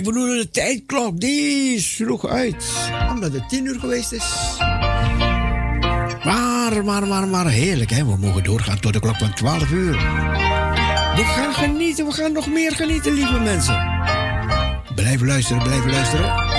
Ik bedoel, de tijdklok, die sloeg uit. Omdat het tien uur geweest is. Maar, maar, maar, maar, heerlijk, hè? We mogen doorgaan tot de klok van 12 uur. We gaan genieten, we gaan nog meer genieten, lieve mensen. Blijf luisteren, blijf luisteren.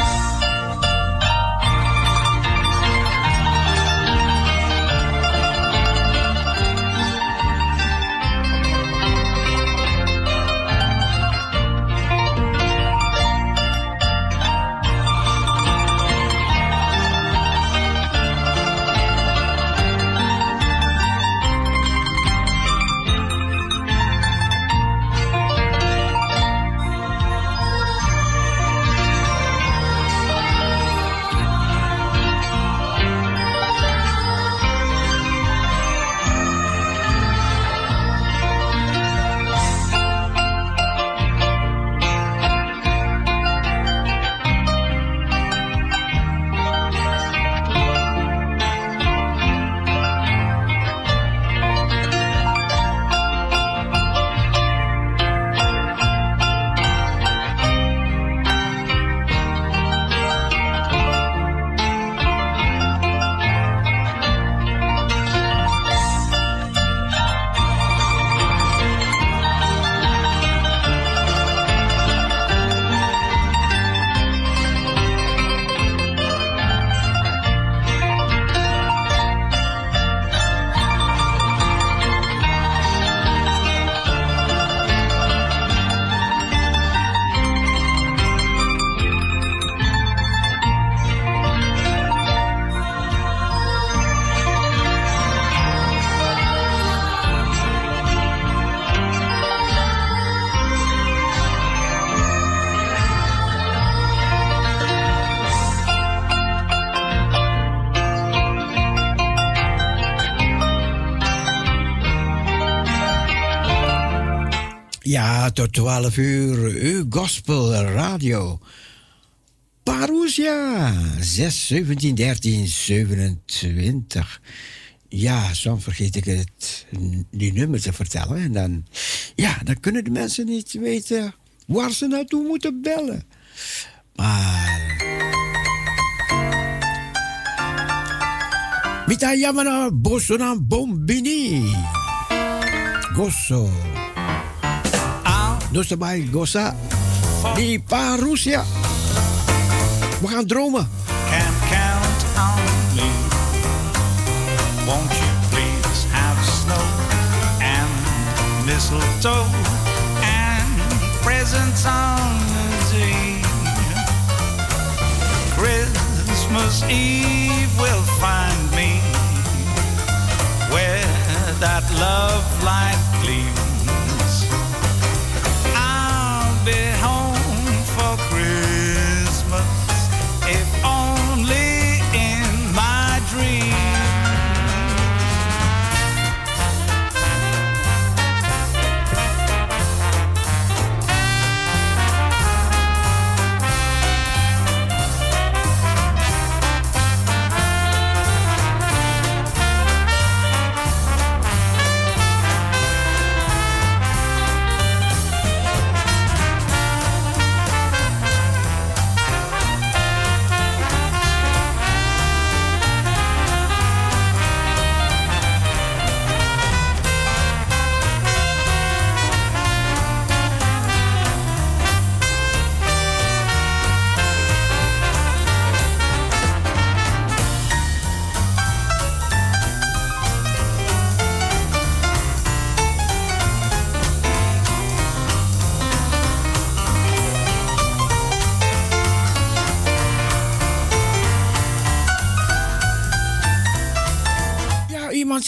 Tot 12 uur, uw gospel radio. Parousia, 6, 17, 13, 27. Ja, soms vergeet ik het, die nummer te vertellen. En dan, ja, dan kunnen de mensen niet weten waar ze naartoe moeten bellen. Maar... Mita Yamana Bosona Bombini. Gosso. Dus erbij, Gossa. Die Parousia. We gaan dromen. Can count on me. Won't you please have snow and mistletoe and presents on the tree. Christmas Eve will find me where that love light gleams.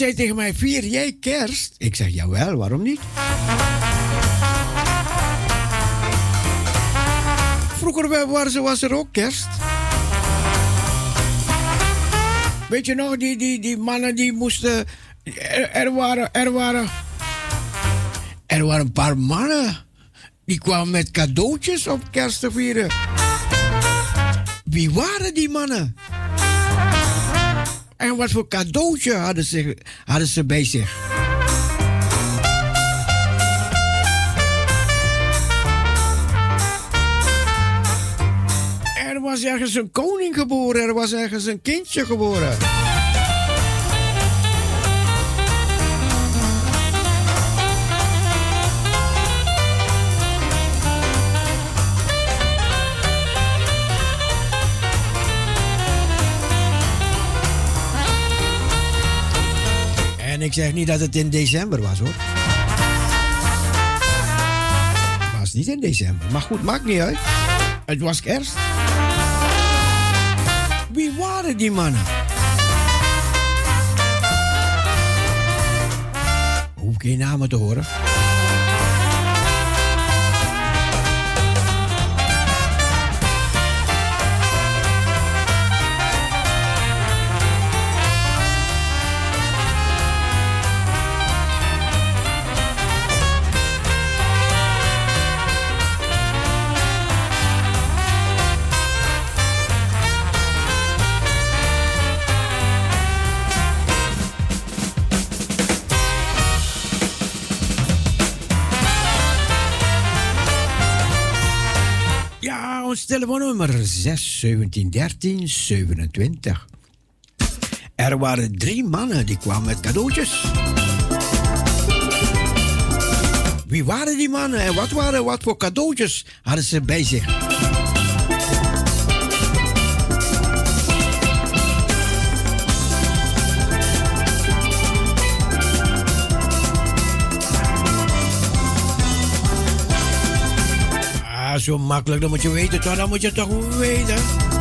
Zei tegen mij: Vier jij kerst? Ik zeg: Jawel, waarom niet? Vroeger was er ook kerst. Weet je nog, die, die, die mannen die moesten. Er, er, waren, er waren. Er waren een paar mannen. Die kwamen met cadeautjes op kerst te vieren. Wie waren die mannen? En wat voor cadeautje hadden ze, hadden ze bij zich? Er was ergens een koning geboren, er was ergens een kindje geboren. Ik zeg niet dat het in december was hoor. Het was niet in december. Maar goed, maakt niet uit. Het was kerst. Wie waren die mannen? Hoef geen namen te horen. Ons telefoonnummer 6 17 13 27. Er waren drie mannen die kwamen met cadeautjes. Wie waren die mannen en wat, waren, wat voor cadeautjes hadden ze bij zich? Zo makkelijk, dat moet je weten toch? Dat moet je toch weten?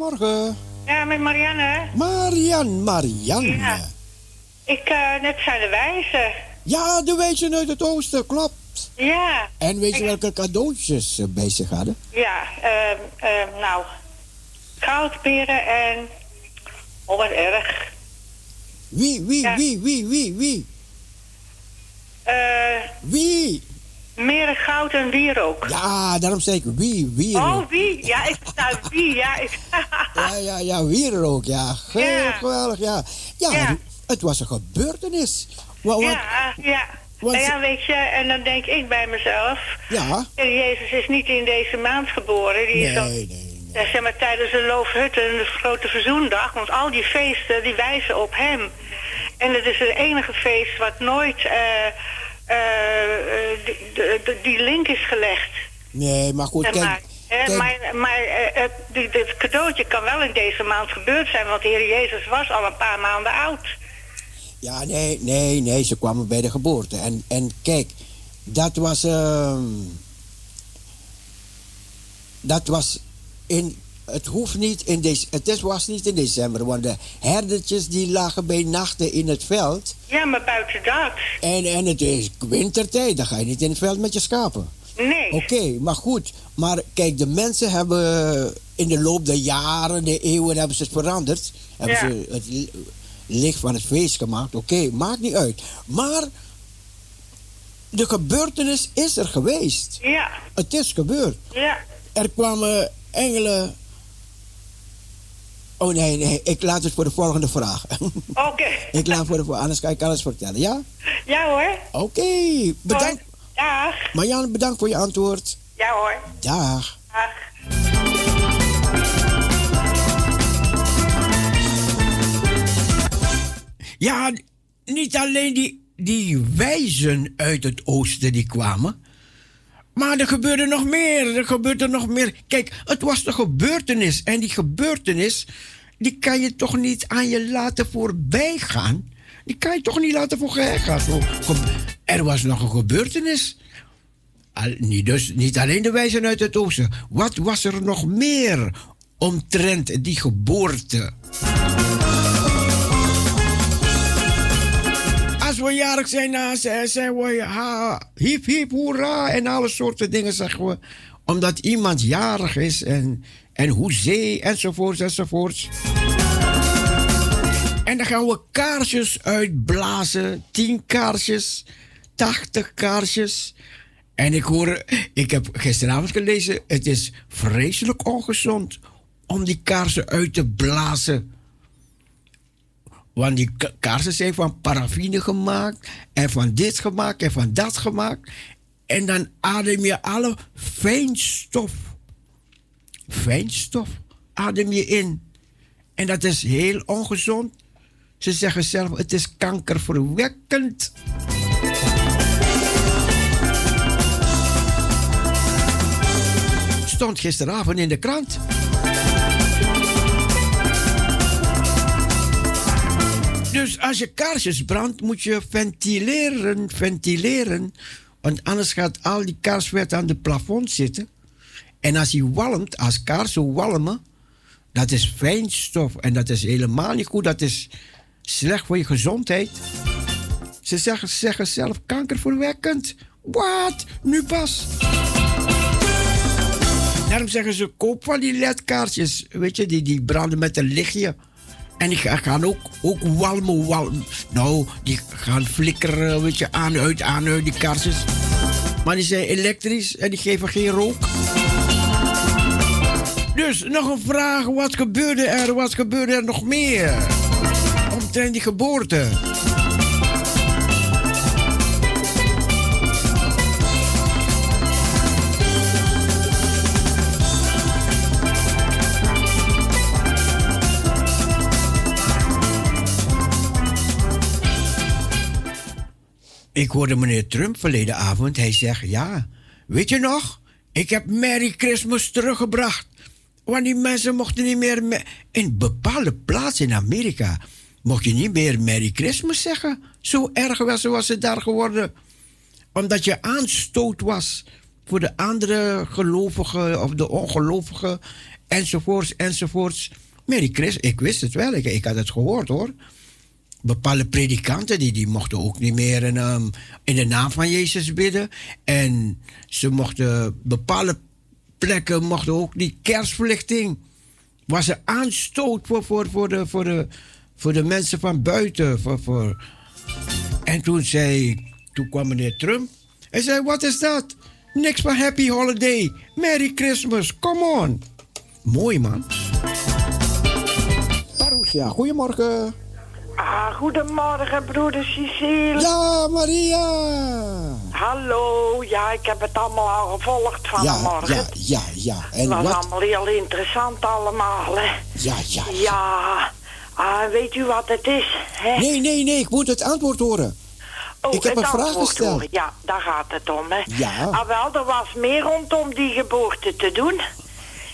Goedemorgen. Ja, met Marianne. Marian, Marianne. Ja. Ik, eh, net zijn de wijzen. Ja, de wijzen uit het oosten, klopt. Ja. En weet je Ik- welke cadeautjes ze bij zich hadden? Ja, ehm, ehm, nou. Goudberen en... Oh, wat erg. Wie, wie, Ja. wie, wie, wie, wie? Eh Wie? Meren goud en wierook. Ja, daarom zei ik wie, wie. Oh, wie? Ja, ik nou wie? Ja, ik... Ja, ja, ja, wie er ook, ja. Ge- Ja. Geweldig, ja. Ja, Ja. Het, het was een gebeurtenis. Wa- wat- ja, ja. wat- ja, weet je, en dan denk ik bij mezelf... ja. Heer Jezus is niet in deze maand geboren. Die Nee, is dan, nee, zeg maar tijdens de Loofhutten, de grote verzoendag. Want al die feesten, die wijzen op hem. En het is het enige feest wat nooit eh, eh, eh, die, die- link is gelegd. Nee, maar goed, kijk. maar kijk, maar maar eh, het, die- dit cadeautje kan wel in deze maand gebeurd zijn. Want de Heer Jezus was al een paar maanden oud. Ja, nee, nee, nee, ze kwamen bij de geboorte. En, en kijk, dat was. ehm, dat was in. Het hoeft niet in deze. Het was niet in december, want de herdertjes die lagen bij nachten in het veld. Ja, maar buiten dat. En, en het is wintertijd, dan ga je niet in het veld met je schapen. Nee. Oké, maar goed. Maar kijk, de mensen hebben in de loop der jaren, de eeuwen, hebben ze het veranderd. Hebben Ja. ze het li- licht van het feest gemaakt. Oké, maakt niet uit. Maar de gebeurtenis is er geweest. Ja, Het is gebeurd. ja. Er kwamen engelen. Oh nee, nee, ik laat het voor de volgende vraag. Oké. ik laat voor de volgende, anders kan ik alles vertellen, ja? Ja hoor. Oké, bedankt. Hoor. Dag. Marjan, bedankt voor je antwoord. Ja hoor. Dag. Dag. Ja, niet alleen die, die wijzen uit het oosten die kwamen, Maar er gebeurde nog meer. Er gebeurde nog meer. Kijk, het was de gebeurtenis. En die gebeurtenis, die kan je toch niet aan je laten voorbij gaan. Die kan je toch niet laten voorbij gaan. Er was nog een gebeurtenis. Niet, dus niet alleen de wijzen uit het oosten. Wat was er nog meer omtrent die geboorte? Als we jarig zijn, dan zijn we ha, hip hip hoera en alle soorten dingen zeggen we. Omdat iemand jarig is en, en hoezee enzovoorts enzovoorts. En dan gaan we kaarsjes uitblazen. 10 kaarsjes, 80 kaarsjes. En ik hoor, ik heb gisteravond gelezen, het is vreselijk ongezond om die kaarsen uit te blazen. Want die kaarsen zijn van paraffine gemaakt en van dit gemaakt en van dat gemaakt. En dan adem je alle fijnstof. Fijnstof adem je in. En dat is heel ongezond. Ze zeggen zelf, het is kankerverwekkend. Stond gisteravond in de krant. Dus als je kaarsjes brandt, moet je ventileren, ventileren. Want anders gaat al die kaarsvet aan de plafond zitten. En als hij walmt, als kaarsen walmen, dat is fijnstof. En dat is helemaal niet goed. Dat is slecht voor je gezondheid. Ze zeggen, zeggen zelf kankerverwekkend. Wat? Nu pas. Daarom zeggen ze, koop van die ledkaarsjes. Weet je, die, die branden met een lichtje. En die gaan ook, ook walmen, walmen. Nou, die gaan flikkeren, weet je, aan, uit, aan, uit, die kaarsjes. Maar die zijn elektrisch en die geven geen rook. Dus nog een vraag, wat gebeurde er, wat gebeurde er nog meer? Omtrent die geboorte. Ik hoorde meneer Trump verleden avond. Hij zegt: Ja, weet je nog? Ik heb Merry Christmas teruggebracht. Want die mensen mochten niet meer. In bepaalde plaatsen in Amerika. mocht je niet meer Merry Christmas zeggen. Zo erg was, was het daar geworden. Omdat je aanstoot was voor de andere gelovigen of de ongelovigen. Enzovoorts, enzovoorts. Merry Christmas, ik wist het wel. Ik, ik had het gehoord hoor bepaalde predikanten die, die mochten ook niet meer in, um, in de naam van Jezus bidden. En ze mochten bepaalde plekken mochten ook die kerstverlichting. Was er aanstoot voor, voor, voor, de, voor, de, voor de mensen van buiten. Voor, voor. En toen, zei, toen kwam meneer Trump. Hij zei: Wat is dat? Niks van Happy Holiday. Merry Christmas. Come on. Mooi man. Goedemorgen. Ah, goedemorgen, broeder Cecile. Ja, Maria. Hallo, ja, ik heb het allemaal al gevolgd vanmorgen. Ja, ja, ja, ja. En het was allemaal heel interessant allemaal, hè. Ja, ja. Ja, ah, weet u wat het is, hè? Nee, nee, nee, ik moet het antwoord horen. Oh, ik heb een vraag gesteld. Horen. Ja, daar gaat het om, hè. Ja. Ah, wel, er was meer rondom die geboorte te doen.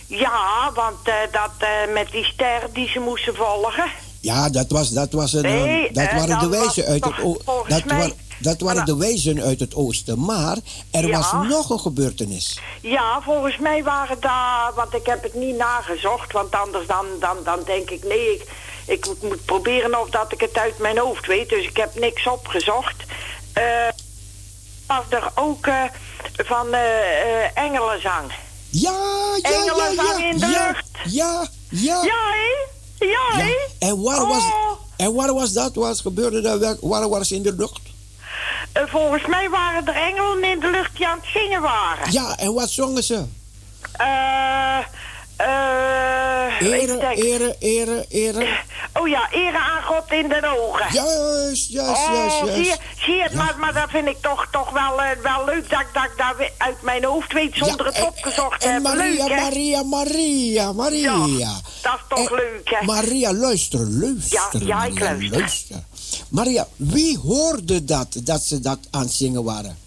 Ja, want uh, dat uh, met die ster die ze moesten volgen... Ja, dat, was, dat, was een, nee, dat waren de wijzen uit het oosten. Dat, mij, dat waren de wijzen uit het oosten. Maar er ja. was nog een gebeurtenis. Ja, volgens mij waren daar... Want ik heb het niet nagezocht. Want anders dan, dan, dan denk ik... Nee, ik, ik moet proberen of dat ik het uit mijn hoofd weet. Dus ik heb niks opgezocht. Uh, was er ook uh, van engelenzang. Ja, ja, engelenzang ja, ja. in de ja, lucht. Ja, ja. Ja, hé? Ja? En wat oh. was, en wat was dat? Wat gebeurde daar? Wat was in de lucht? Uh, volgens mij waren er engelen in de lucht die aan het zingen waren. Ja, en wat zongen ze? Eh... Uh, ere, ere, ere, ere. Oh ja, ere aan God in de ogen. Juist, juist, oh, juist, juist. Zie je, zie je ja. maar, maar dat vind ik toch, toch wel, uh, wel leuk dat, dat ik dat uit mijn hoofd weet zonder het opgezocht te hebben. Maria, leuk, Maria, Maria, Maria. Ja, dat is toch leuk, hè? Maria, luister, luister. Ja, ik luister. Maria, wie hoorde dat, dat ze dat aan het zingen waren?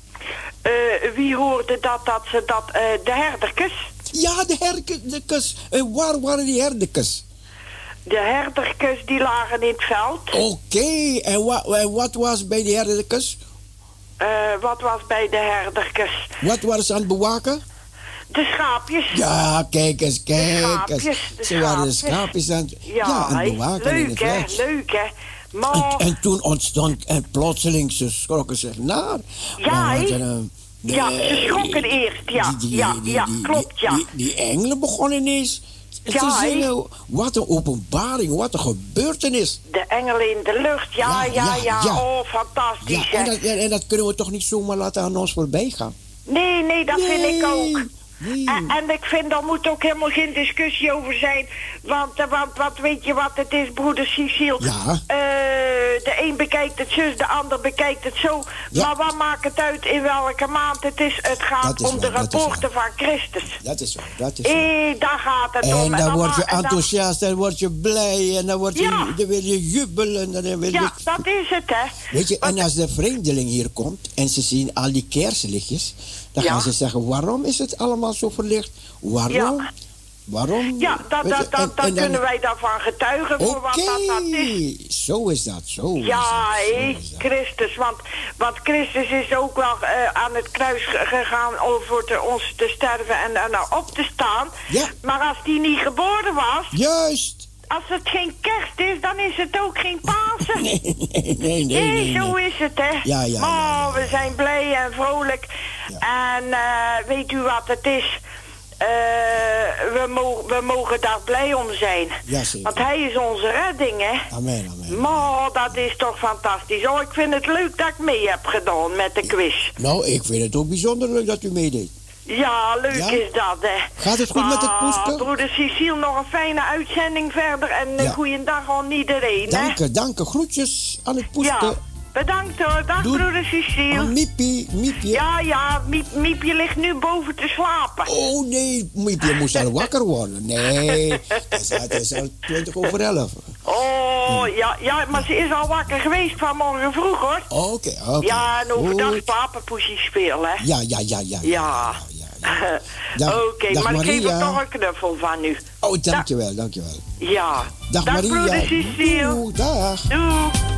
Eh, wie hoorde dat, dat ze dat, eh, de herderkes? Ja, de herderkes. En waar waren die herderkes? De herderkes die lagen in het veld. Oké, en, wa en wat was bij de herderkes? Eh, wat was bij de herderkes? Wat waren ze aan het bewaken? De schaapjes. Ja, kijk eens, kijk schaapjes, eens. Ze waren de schaapjes. aan, het- Ja, ja, aan het bewaken leuk het hè, veld. leuk hè. En, Maar, en toen ontstond, en plotseling, ze schrokken zich naar. Ja, eh, ja, ze schrokken eerst, ja, die- die- ja, ja, die- klopt, ja. Die, engelen begonnen ineens te Ja, hè? zingen. Wat een openbaring, wat een gebeurtenis. De engelen in de lucht, ja, Ja, ja. Oh, fantastisch en, dat, en, en dat kunnen we toch niet zomaar laten aan ons voorbij gaan? Nee, nee, dat vind ik ook. Nee. En, en ik vind, daar moet ook helemaal geen discussie over zijn. Want, eh, want wat weet je wat het is, broeder Cecile? Ja. Eh, de een bekijkt het zus, de ander bekijkt het zo. Ja. Maar wat maakt het uit in welke maand het is? Het gaat is om de waar, geboorte van Christus. Dat is waar, dat is waar. Hé, daar gaat het om. En dan word je en enthousiast, dan word je blij en dan, word je, Ja. dan wil je jubelen. En dan wil je, Ja, dat is het, hè. Weet je, Want- en als de vreemdeling hier komt en ze zien al die kersenlichtjes, dan Ja. gaan ze zeggen: waarom is het allemaal zo verlicht? Waarom? Ja. Waarom? Ja, dat, dat, dat, en- dan en dan- kunnen wij daarvan getuigen voor wat dat, dat is. Oké, zo is dat, zo Ja, hé. Christus. Want, want Christus is ook wel eh, aan het kruis ge- gegaan om voor te, ons te sterven en daarna op te staan. Ja. Maar als die niet geboren was, Juist! Als het geen kerst is, dan is het ook geen Pasen. Nee, nee, nee, nee. Nee, zo nee. is het, hè. Ja, ja, maar ja, we zijn blij en vrolijk. En eh, weet u wat het is? Eh, we, mogen, we mogen daar blij om zijn. Ja, zeker. Want hij is onze redding, hè. Amen, amen. Maar dat is toch fantastisch. Oh, ik vind het leuk dat ik mee heb gedaan met de quiz. Nou, ik vind het ook bijzonder leuk dat u meedeed. Ja, leuk Ja? is dat, hè. Gaat het goed met het Ah, poeske? broeder Cecile, nog een fijne uitzending verder. En een Ja. goeiedag aan iedereen, hè. Dank je, dank je. Groetjes aan het poeske. Ja, bedankt hoor. Dag, broeder Cecile. Miepie, Miepje. Ja, ja, Miep, Miepje ligt nu boven te slapen. Oh nee, Miepje moest al wakker worden. Nee, het is, al 20 over 11. Oh, ja, ja, maar ze is al wakker geweest vanmorgen vroeg, hoor. Oké, oké. Ja, en overdag Goed. papenpoesie spelen, hè. Ja, ja, ja, ja. Ja. ja, ja. Dag- Oké, dag maar ik geef Maria. er toch een knuffel van u. Oh, dankjewel, dankjewel. Ja. Dag, Maria. broeder Cecile. Doei, dag. Doei.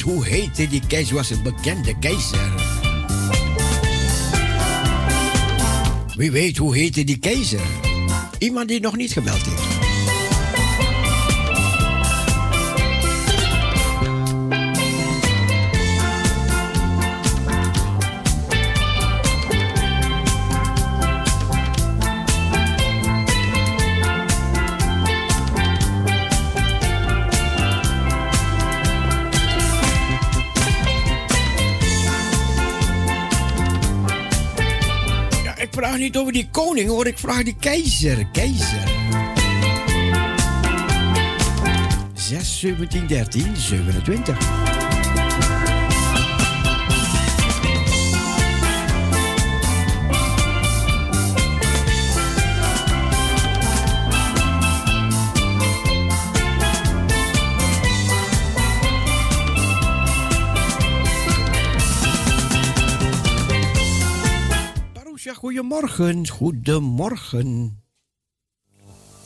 Tijd? Hoe heette die keizer? Was een bekende keizer. Wie weet, hoe heette die keizer? Iemand die nog niet gebeld heeft. Niet over die koning hoor, ik vraag die keizer. Keizer. 6, 17, 13, 27. Goedemorgen, goedemorgen.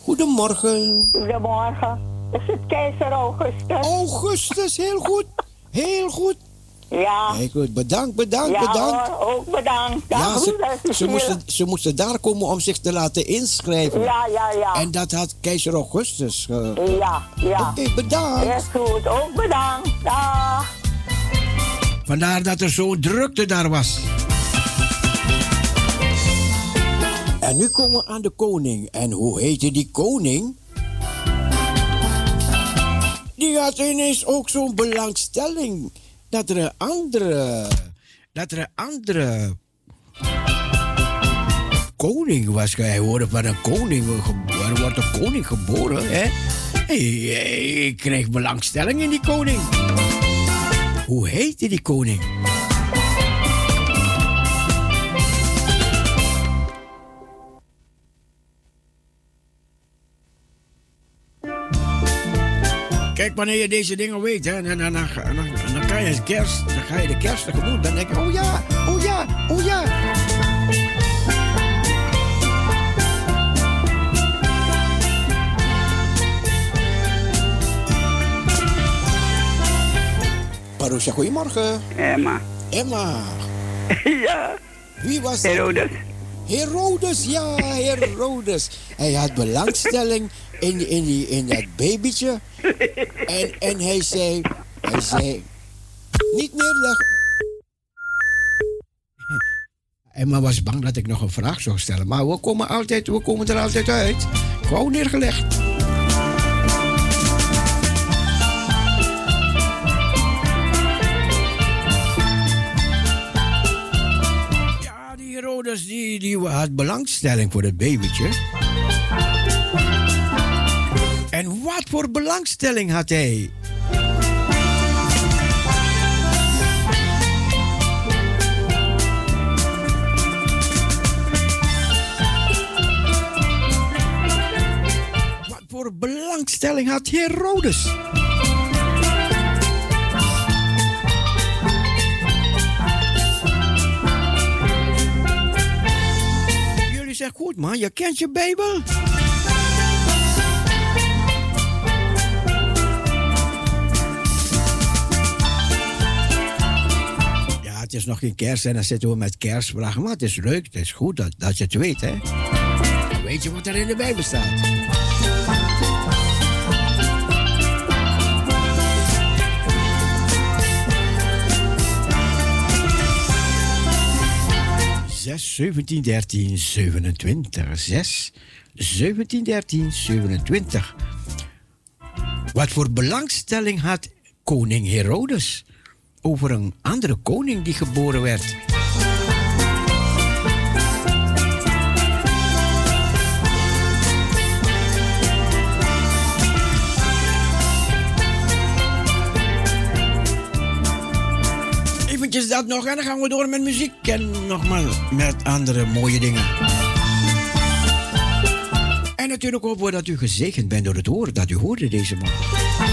Goedemorgen. Goedemorgen. Is het keizer Augustus? Augustus, heel goed. Heel goed. Ja. Heel goed. Bedankt, bedankt, ja, bedankt. Hoor, ook bedankt. Ja, ze, ze, moesten, ze moesten daar komen om zich te laten inschrijven. Ja, ja, ja. En dat had keizer Augustus. Uh... Ja, ja. Oké, okay, bedankt. Is goed, ook bedankt. Dag. Vandaar dat er zo'n drukte daar was. Nu komen we aan de koning. En hoe heette die koning? Die had ineens ook zo'n belangstelling. Dat er een andere. Dat er een andere. Koning was. Hij hoorde van een koning. Er wordt een koning geboren, hè? Ik kreeg belangstelling in die koning. Hoe heette die koning? Kijk, wanneer je deze dingen weet, hè, dan, dan, dan, dan, kan je kerst, dan ga je de kerst tegemoet. Dan denk je, oh ja, oh ja, oh ja. Marusha, goedemorgen. Emma. Emma. ja. Wie was dat? Herodes. Herodes, ja, Herodes. Hij had belangstelling in, in, die, in dat babytje. En, en hij zei, hij zei, niet neerleggen. Emma was bang dat ik nog een vraag zou stellen. Maar we komen, altijd, we komen er altijd uit. Gewoon neergelegd. Herodes die, die had belangstelling voor het babytje. Wat voor belangstelling had hij? Wat voor belangstelling had Herodes? Je zegt goed man, je kent je Bijbel. Is nog geen kerst en dan zitten we met kerstvragen. Maar het is leuk, het is goed dat, dat je het weet, hè. Weet je wat er in de Bijbel staat. Zes, 17, 13, 27. 6, 17, 13, 27. Wat voor belangstelling had koning Herodes over een andere koning die geboren werd? Eventjes dat nog en dan gaan we door met muziek en nogmaals met andere mooie dingen. En natuurlijk hopen we dat u gezegend bent door het woord dat u hoorde deze morgen.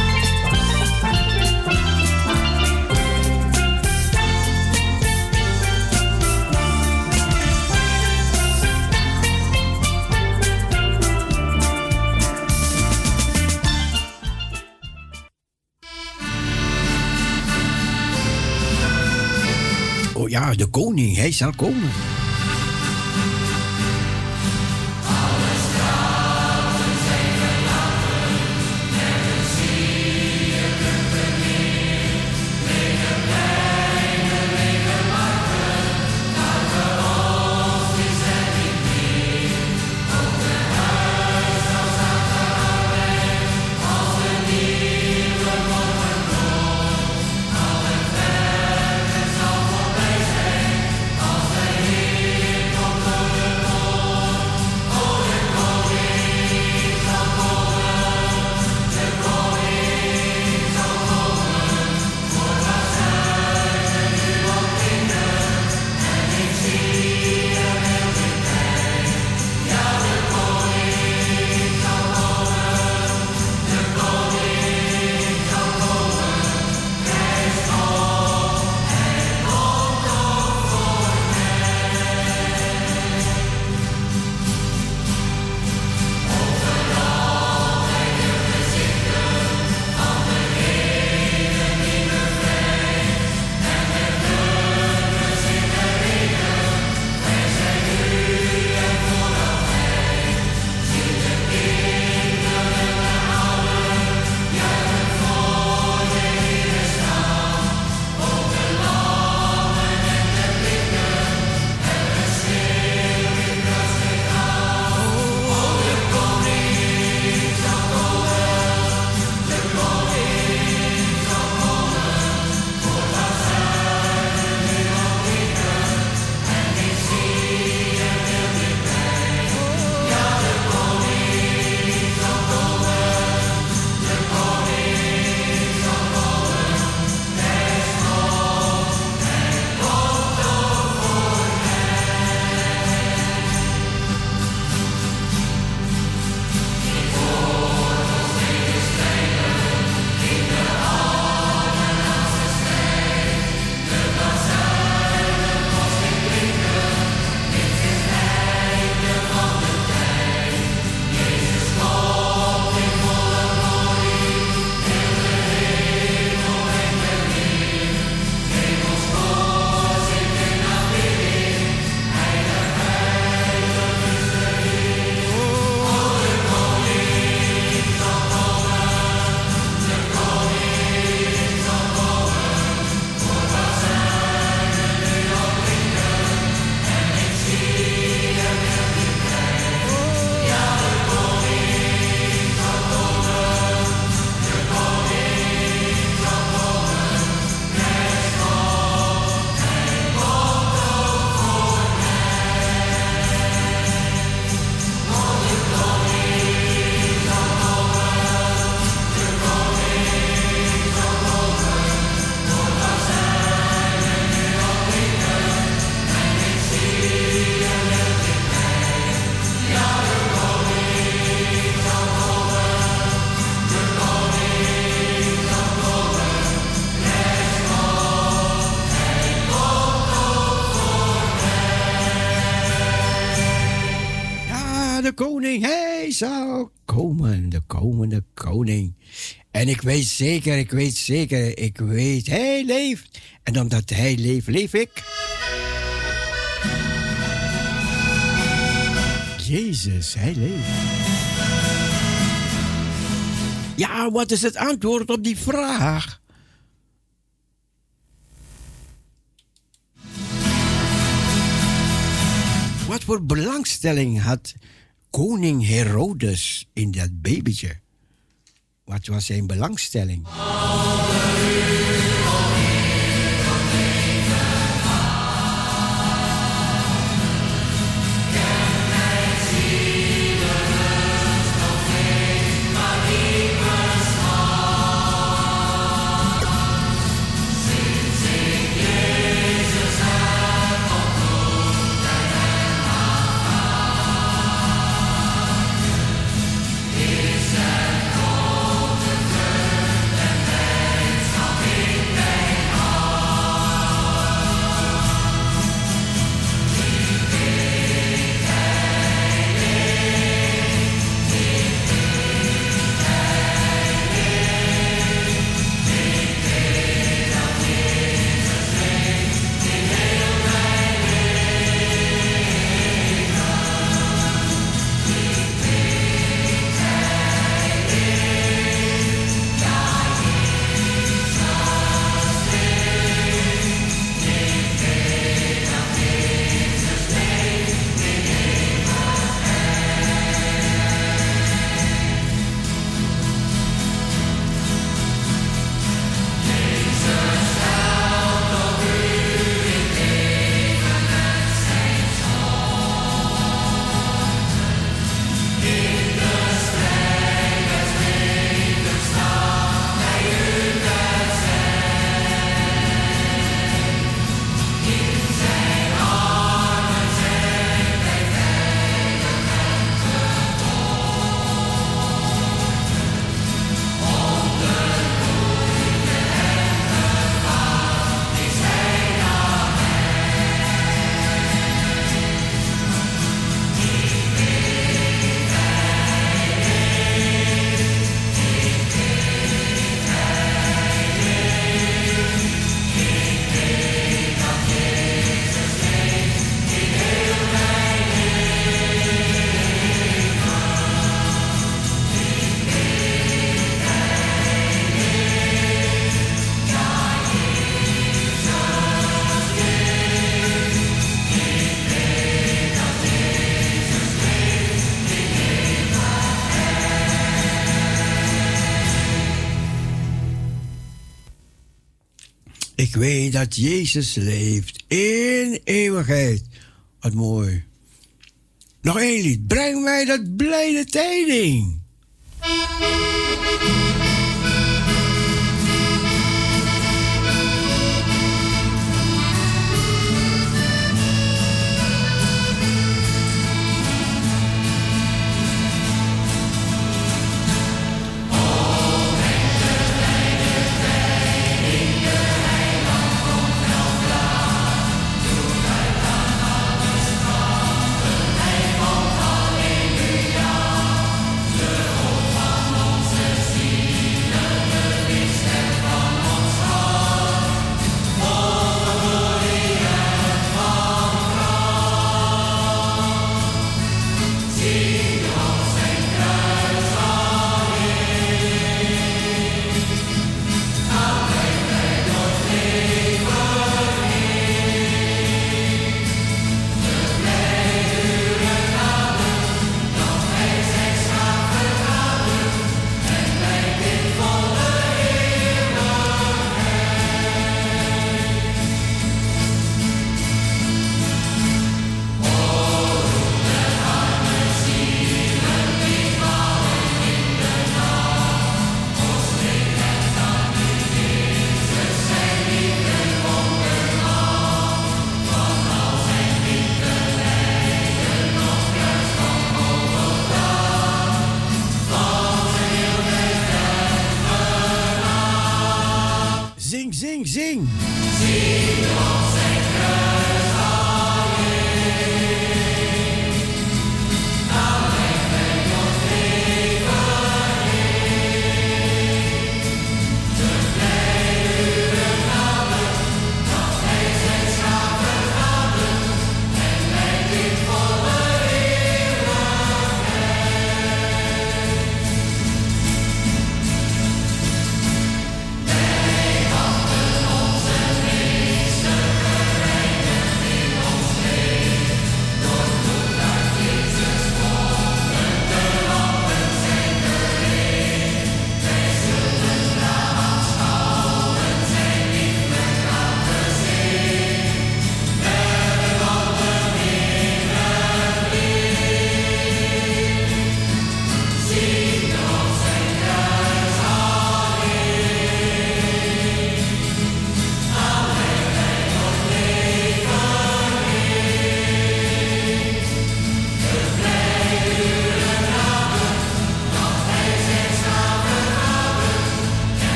Ja, de koning, hij zal komen. Zal komen, de komende koning. En ik weet zeker, ik weet zeker, ik weet, hij leeft. En omdat hij leeft, leef ik. Jezus, hij leeft. Ja, wat is het antwoord op die vraag? Wat voor belangstelling had koning Herodes in dat babytje? Wat was zijn belangstelling? Dat Jezus leeft in eeuwigheid. Wat mooi. Nog één lied. Breng mij dat blijde tijding.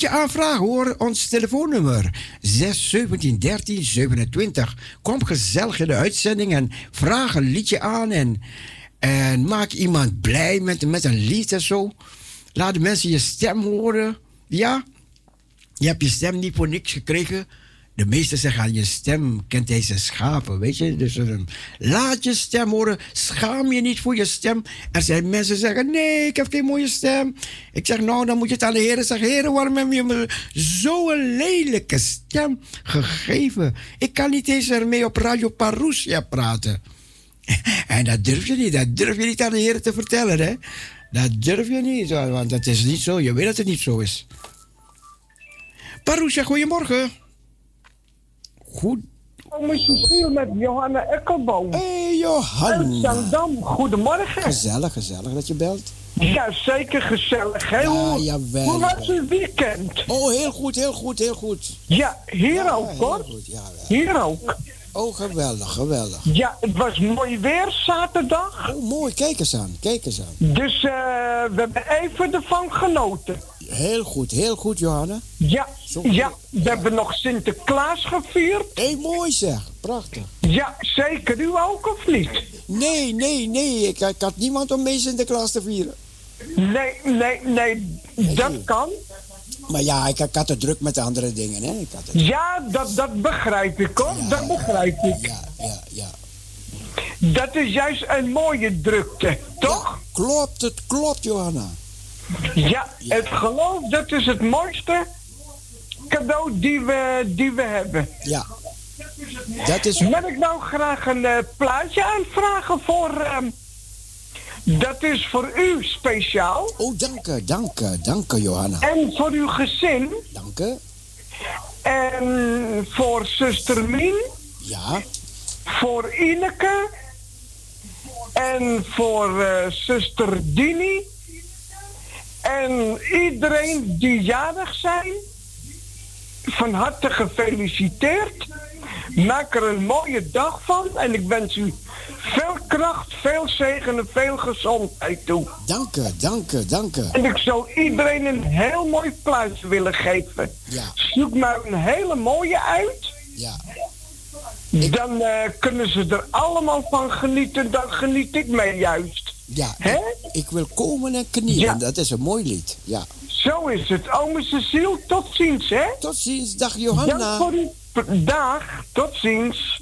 Liedje aanvragen hoor. Ons telefoonnummer 6 17 13 27. Kom gezellig in de uitzending en vraag een liedje aan. En, en maak iemand blij met, met een lied en zo. Laat de mensen je stem horen. Ja, je hebt je stem niet voor niks gekregen. De meesten zeggen aan je stem kent zijn schapen, weet je. Dus um, laat je stem horen. Schaam je niet voor je stem. Er zijn mensen die zeggen, nee, ik heb geen mooie stem. Ik zeg, nou, dan moet je het aan de heren zeggen. Heren, waarom heb je me zo'n lelijke stem gegeven? Ik kan niet eens ermee op Radio Parousia praten. En dat durf je niet. Dat durf je niet aan de heren te vertellen, hè. Dat durf je niet, want dat is niet zo. Je weet dat het niet zo is. Parousia, goedemorgen. Goed. Cecile met Johanna Ekkelboom. Hé, hey, Johanna. Zandam. Goedemorgen. Gezellig, gezellig dat je belt. Ja, zeker gezellig. Ja, hoe, jawel, hoe was uw weekend? Oh, heel goed, heel goed, heel goed. Ja, hier Ja, ook heel hoor. goed. Hier ook. Oh, geweldig, geweldig. Ja, het was mooi weer zaterdag. Oh, mooi, kijk eens aan, kijk eens aan. Dus eh, we hebben even ervan genoten. Heel goed, heel goed, Johanna. Ja, Zo. ja, we hebben nog Sinterklaas gevierd. Hé, hey, mooi zeg, prachtig. Ja, zeker. U ook of niet? Nee, nee, nee, ik, ik had niemand om mee Sinterklaas te vieren. Nee, nee, nee. Dat kan. Maar ja, ik, ik had het druk met de andere dingen, hè. Ik had het, Ja, dat, dat begrijp ik hoor. Dat begrijp ik. ja, ja, ja. Dat is juist een mooie drukte, toch? Klopt, het klopt, Johanna. Ja, het geloof, dat is het mooiste cadeau die we, die we hebben. Ja. Dat is... Wil ik nou graag een eh, plaatje aanvragen voor... ehm, dat is voor u speciaal. Oh, dank je, dank je, dank je, Johanna. En voor uw gezin. Dank je. En voor zuster Mien. Ja, Voor Ineke. En voor eh, zuster Dini. En iedereen die jarig zijn. Van harte gefeliciteerd. Maak er een mooie dag van. En ik wens u veel kracht, veel zegen en veel gezondheid toe. dank je, dank je, dank je. En ik zou iedereen een heel mooi plaatje willen geven. Ja. Zoek maar een hele mooie uit. Ja, Dan eh, kunnen ze er allemaal van genieten. Dan geniet ik mee juist. Ja. Hè? Ik, wil komen en knielen. Ja. Dat is een mooi lied. Ja. Zo is het. Ome Cecile, tot ziens, hè? Tot ziens, dag Dank Johanna. voor uw p- dag. Tot ziens.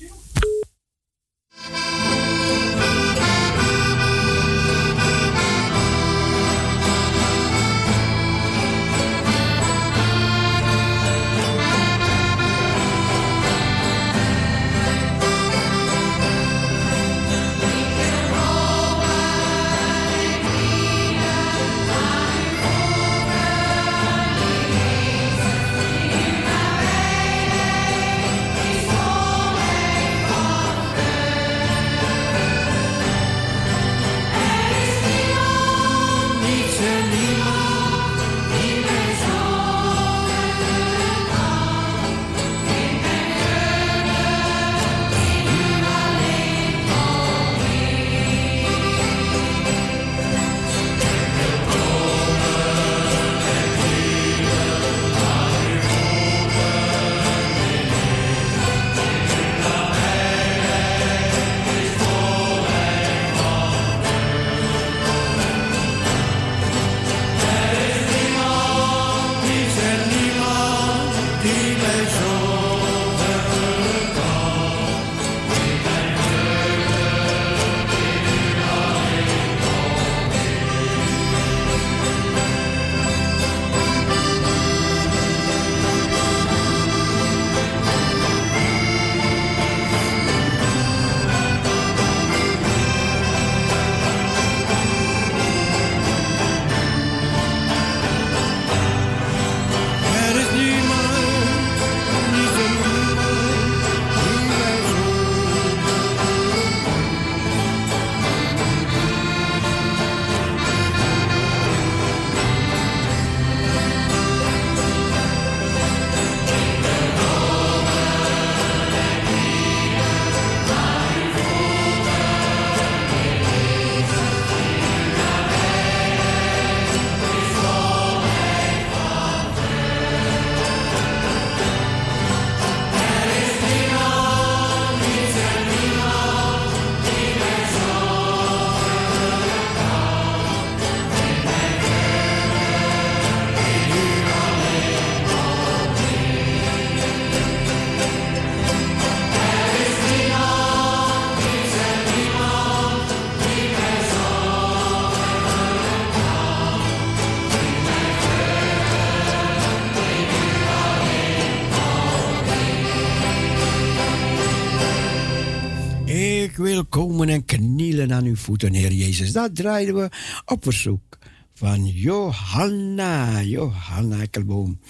Dat draaiden we op verzoek van Johanna. Johanna Ekkelboom.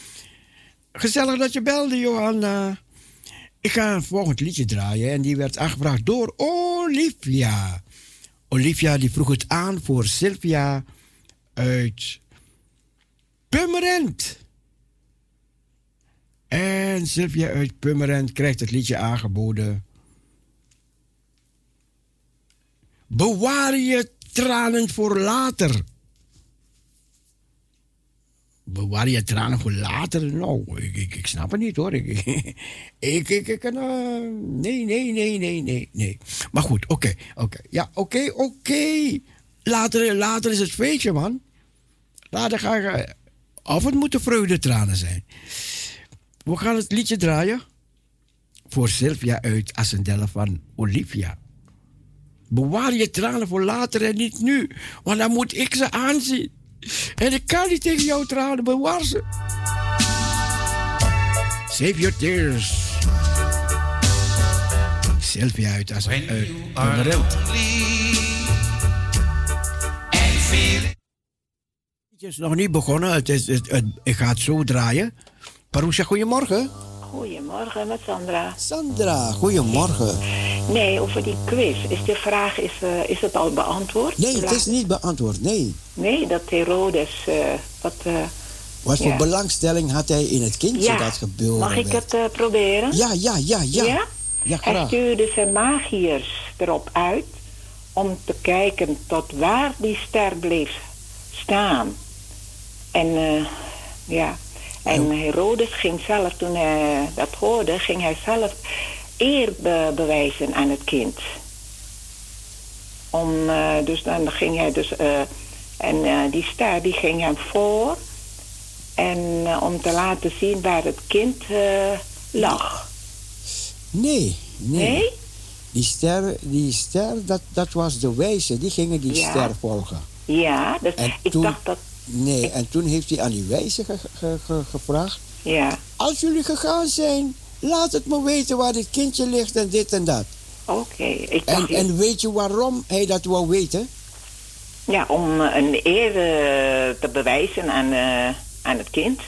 Gezellig dat je belde, Johanna. Ik ga een volgend liedje draaien en die werd aangebracht door Olivia. Olivia die vroeg het aan voor Sylvia uit Pummerend. En Sylvia uit Pummerend krijgt het liedje aangeboden. Bewaar je tranen voor later. Bewaar je tranen voor later? Nou, ik, ik, snap het niet hoor. Ik, ik. Uh, nee, nee, nee, nee, nee, nee. Maar goed, oké, oké. Ja, oké, oké. Later, later is het feestje, man. Later ga ik. Of het moeten vreugdetranen zijn. We gaan het liedje draaien. Voor Sylvia uit Assendelle van Olivia. Bewaar je tranen voor later en niet nu. Want dan moet ik ze aanzien. En ik kan niet tegen jouw tranen bewaar ze. Save your tears. Sylvia uit Assendelle. Het is nog niet begonnen. Het is, het, het, ik ga het zo draaien. Parousia, goedemorgen. Goedemorgen met Sandra. Sandra, goedemorgen. Nee, over die quiz. Is de vraag, is, uh, is het al beantwoord? Nee, het is niet beantwoord, nee. Nee, dat Herodes, uh, wat... Uh, wat voor ja. belangstelling had hij in het kindje ja. dat geboren Mag ik werd? het proberen? Ja, ja, ja, ja. Ja? ja hij stuurde zijn magiërs erop uit om te kijken tot waar die ster bleef staan. En ja, en Herodes ging zelf, toen hij dat hoorde, ging hij zelf eer be bewijzen aan het kind. Om, uh, dus dan ging hij dus, uh, en uh, die ster die ging hem voor. En om te laten zien waar het kind lag. Nee, nee. Nee? Die ster, die ster dat, dat was de wijze, die gingen die Ja. ster volgen. Ja, dus En ik toen- dacht dat, Nee, en toen heeft hij aan die wijze ge- ge- ge- gevraagd. ja, Als jullie gegaan zijn, laat het me weten waar dit kindje ligt en dit en dat. oké. En, en weet je waarom hij dat wou weten? ja, om eh, een eer eh, te bewijzen aan, eh, aan het kind.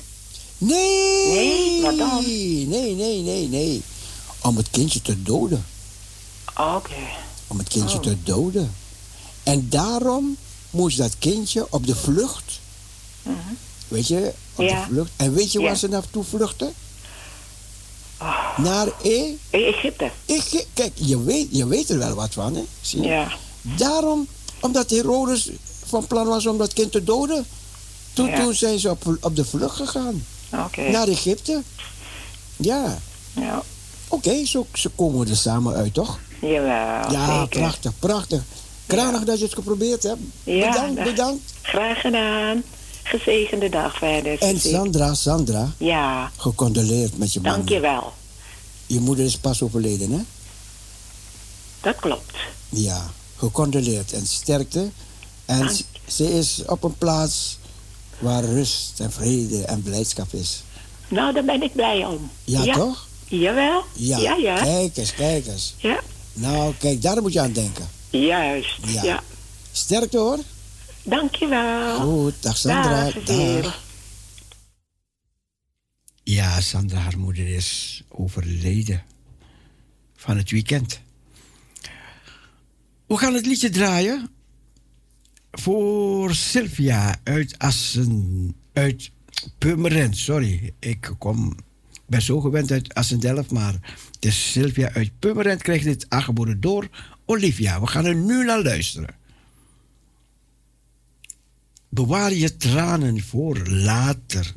Nee! Nee, wat dan? Nee, nee, nee, nee. Om het kindje te doden. Oké. Om het kindje Oh. te doden. En daarom moest dat kindje op de vlucht. Weet je, op Ja. de vlucht. En weet je waar ze naartoe vluchten? Ah. Naar E. Egypte. Ik, kijk, je weet, je weet er wel wat van, hè? Zie je? Ja. Daarom, omdat Herodes van plan was om dat kind te doden. Toen, Ja. toen zijn ze op, op de vlucht gegaan. Oké. Naar Egypte. Ja. Ja. Oké, zo, zo komen er samen uit, toch? Jawel, ja, zeker. prachtig, prachtig. Kranig dat je het geprobeerd hebt. Ja, bedankt, bedankt. Graag gedaan. Gezegende dag verder. En. Sandra, Sandra, Ja, gecondoleerd met je man. dankjewel. Je moeder is pas overleden, hè? Dat klopt. Ja, gecondoleerd en sterkte. En Dank. ze- is op een plaats waar rust en vrede en blijdschap is. Nou, daar ben ik blij om. Ja, toch? Jawel. Ja. Ja, ja. Kijk eens, kijk eens. Ja. Nou, kijk, daar moet je aan denken. Juist. Ja. Ja. Sterkte hoor. Dankjewel. Goed, dag Sandra. Dag. Ja, Sandra, haar moeder is overleden van het weekend. We gaan het liedje draaien voor Sylvia uit Assen, uit Purmerend. Sorry, ik kom, ben zo gewend uit Assendelft, maar het is Sylvia uit Purmerend krijgt dit aangeboden door Olivia. We gaan er nu naar luisteren. Bewaar je tranen voor later.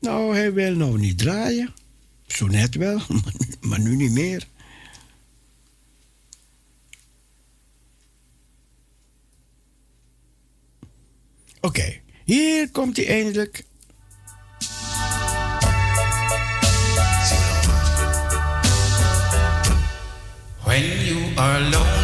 Nou, hij wil nou niet draaien. Zo net wel, maar nu niet meer. Oké, hier komt hij eindelijk. Are lonely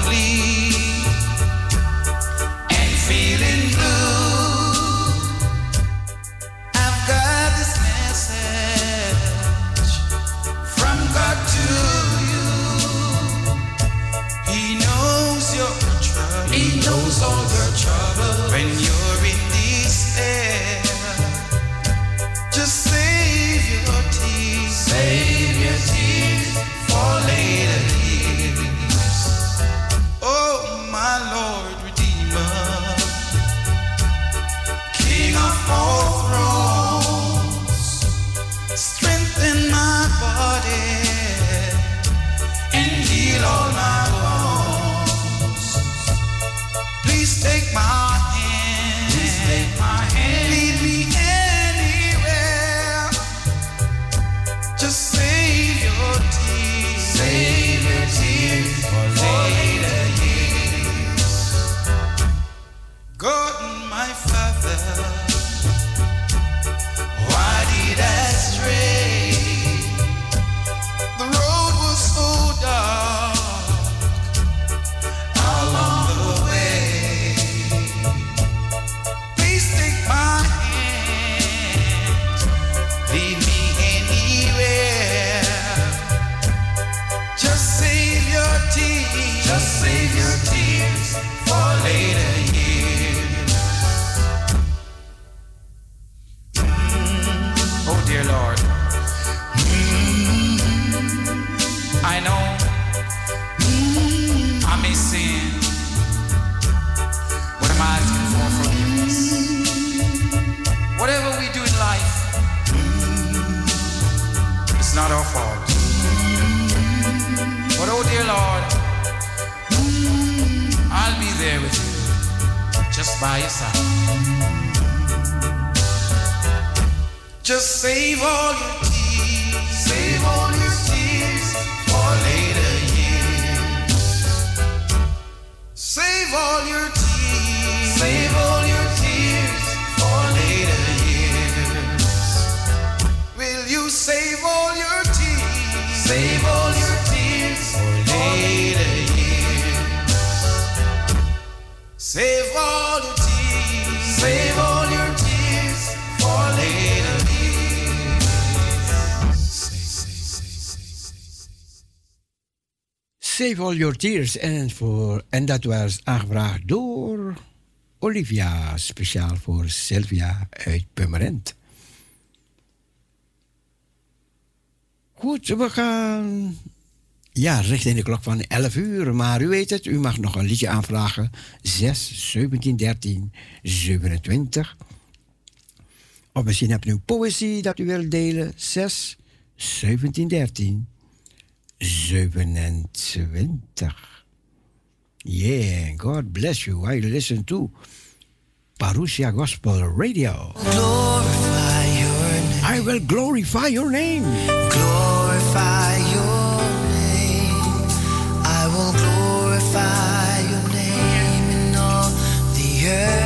Your Tears voor. En dat was aangevraagd door Olivia, speciaal voor Sylvia uit Pummerend. Goed, we gaan ja, richting de klok van 11 uur. Maar u weet het, u mag nog een liedje aanvragen. 6, 17, 13, 27. Of misschien hebt u een poëzie dat u wilt delen. 6, 17, 13, 27. Yeah, God bless you. I listen to Parousia Gospel Radio. Glorify your name. I will glorify your name. Glorify your name. I will glorify your name in all the earth.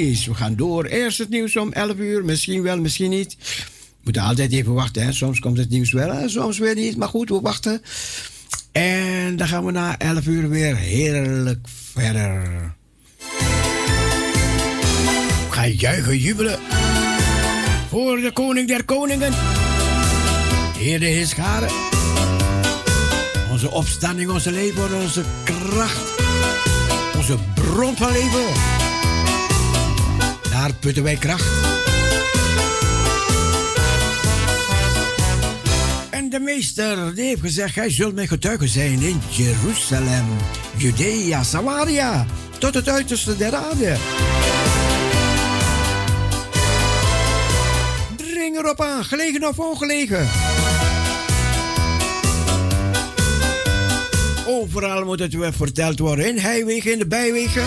We gaan door. Eerst het nieuws om 11 uur. Misschien wel, misschien niet. We moeten altijd even wachten. Hè. Soms komt het nieuws wel, hè. soms weer niet. Maar goed, we wachten. En dan gaan we na 11 uur weer heerlijk verder. We gaan juichen, jubelen. Voor de koning der koningen. Heer de Heerschade. Onze opstanding, onze leven, onze kracht. Onze bron van leven. Daar putten wij kracht. En de meester die heeft gezegd: Gij zult mijn getuige zijn in Jeruzalem, Judea, Samaria, tot het uiterste der aarde. Dring erop aan, gelegen of ongelegen. Overal moet het weer verteld worden. In heiwegen, in de bijwegen.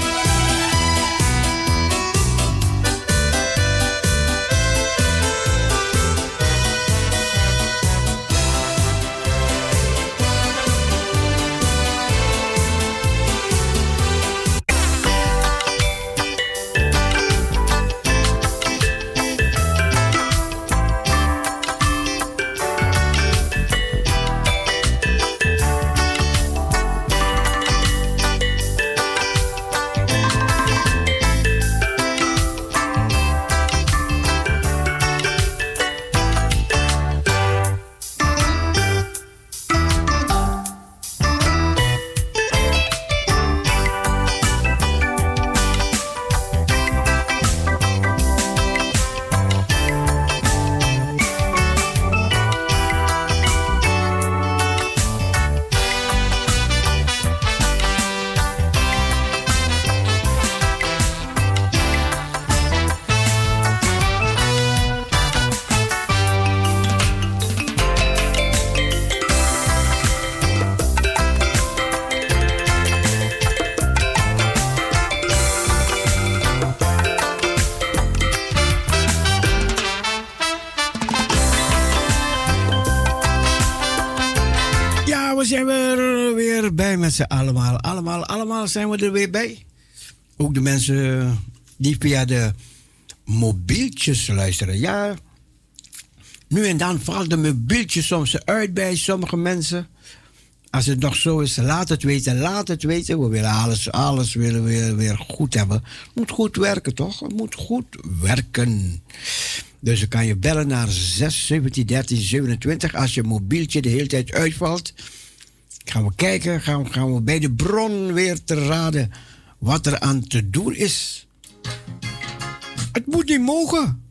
Zijn we er weer bij. Ook de mensen die via de mobieltjes luisteren. Ja, nu en dan valt de mobieltje soms uit bij sommige mensen. Als het nog zo is, laat het weten, laat het weten. We willen alles, alles willen we weer, weer goed hebben. Het moet goed werken, toch? Het moet goed werken. Dus dan kan je bellen naar 6 17 13 27 als je mobieltje de hele tijd uitvalt. Gaan we kijken, gaan, we- gaan we bij de bron weer te raden wat er aan te doen is. Het moet niet mogen.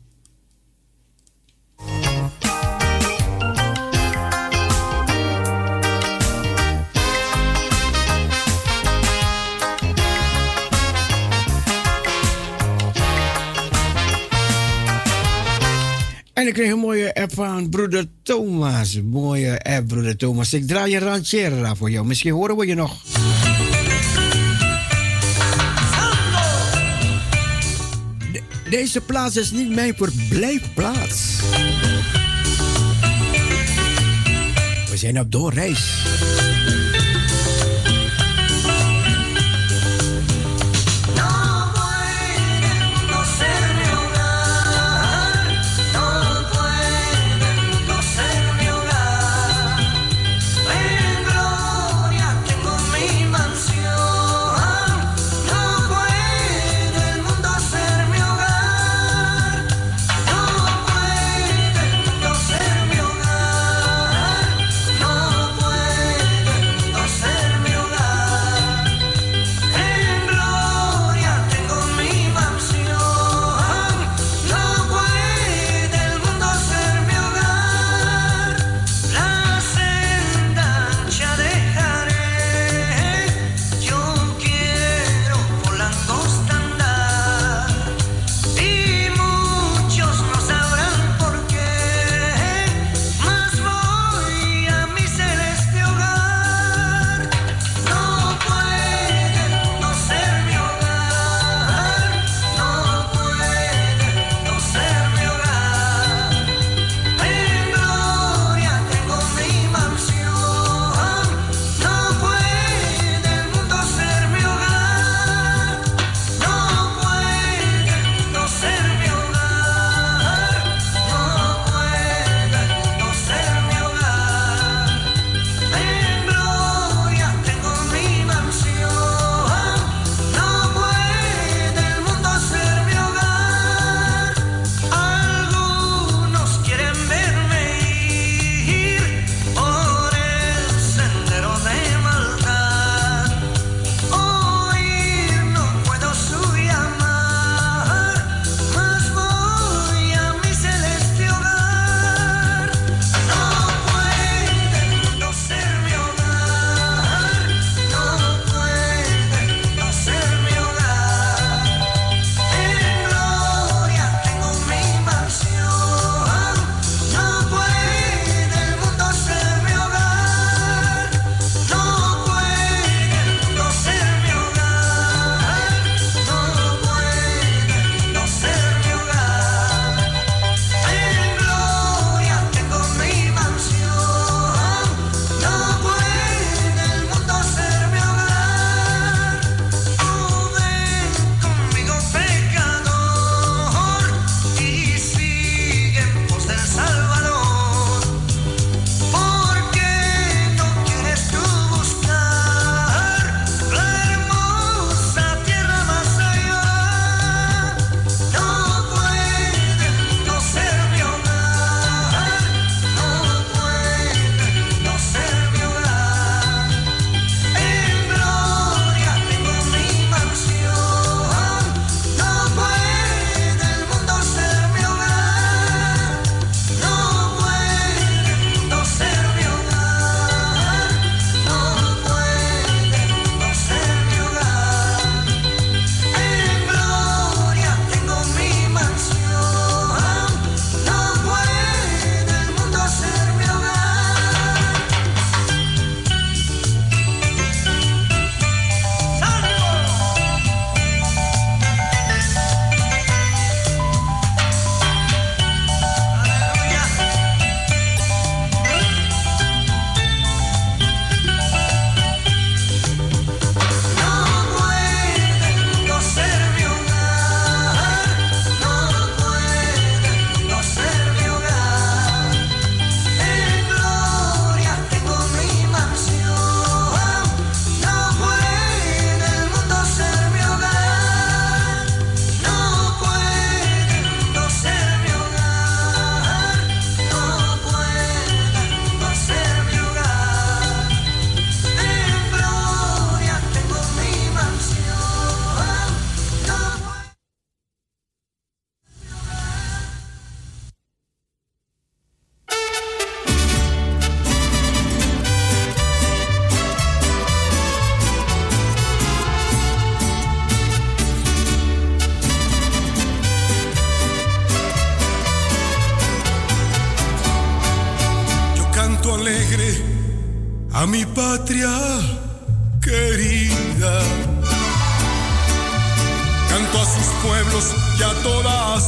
En ik kreeg een mooie app van broeder Thomas. Een mooie app, broeder Thomas. Ik draai je ranchera voor jou. Misschien horen we je nog. De- deze plaats is niet mijn verblijfplaats. We zijn op doorreis.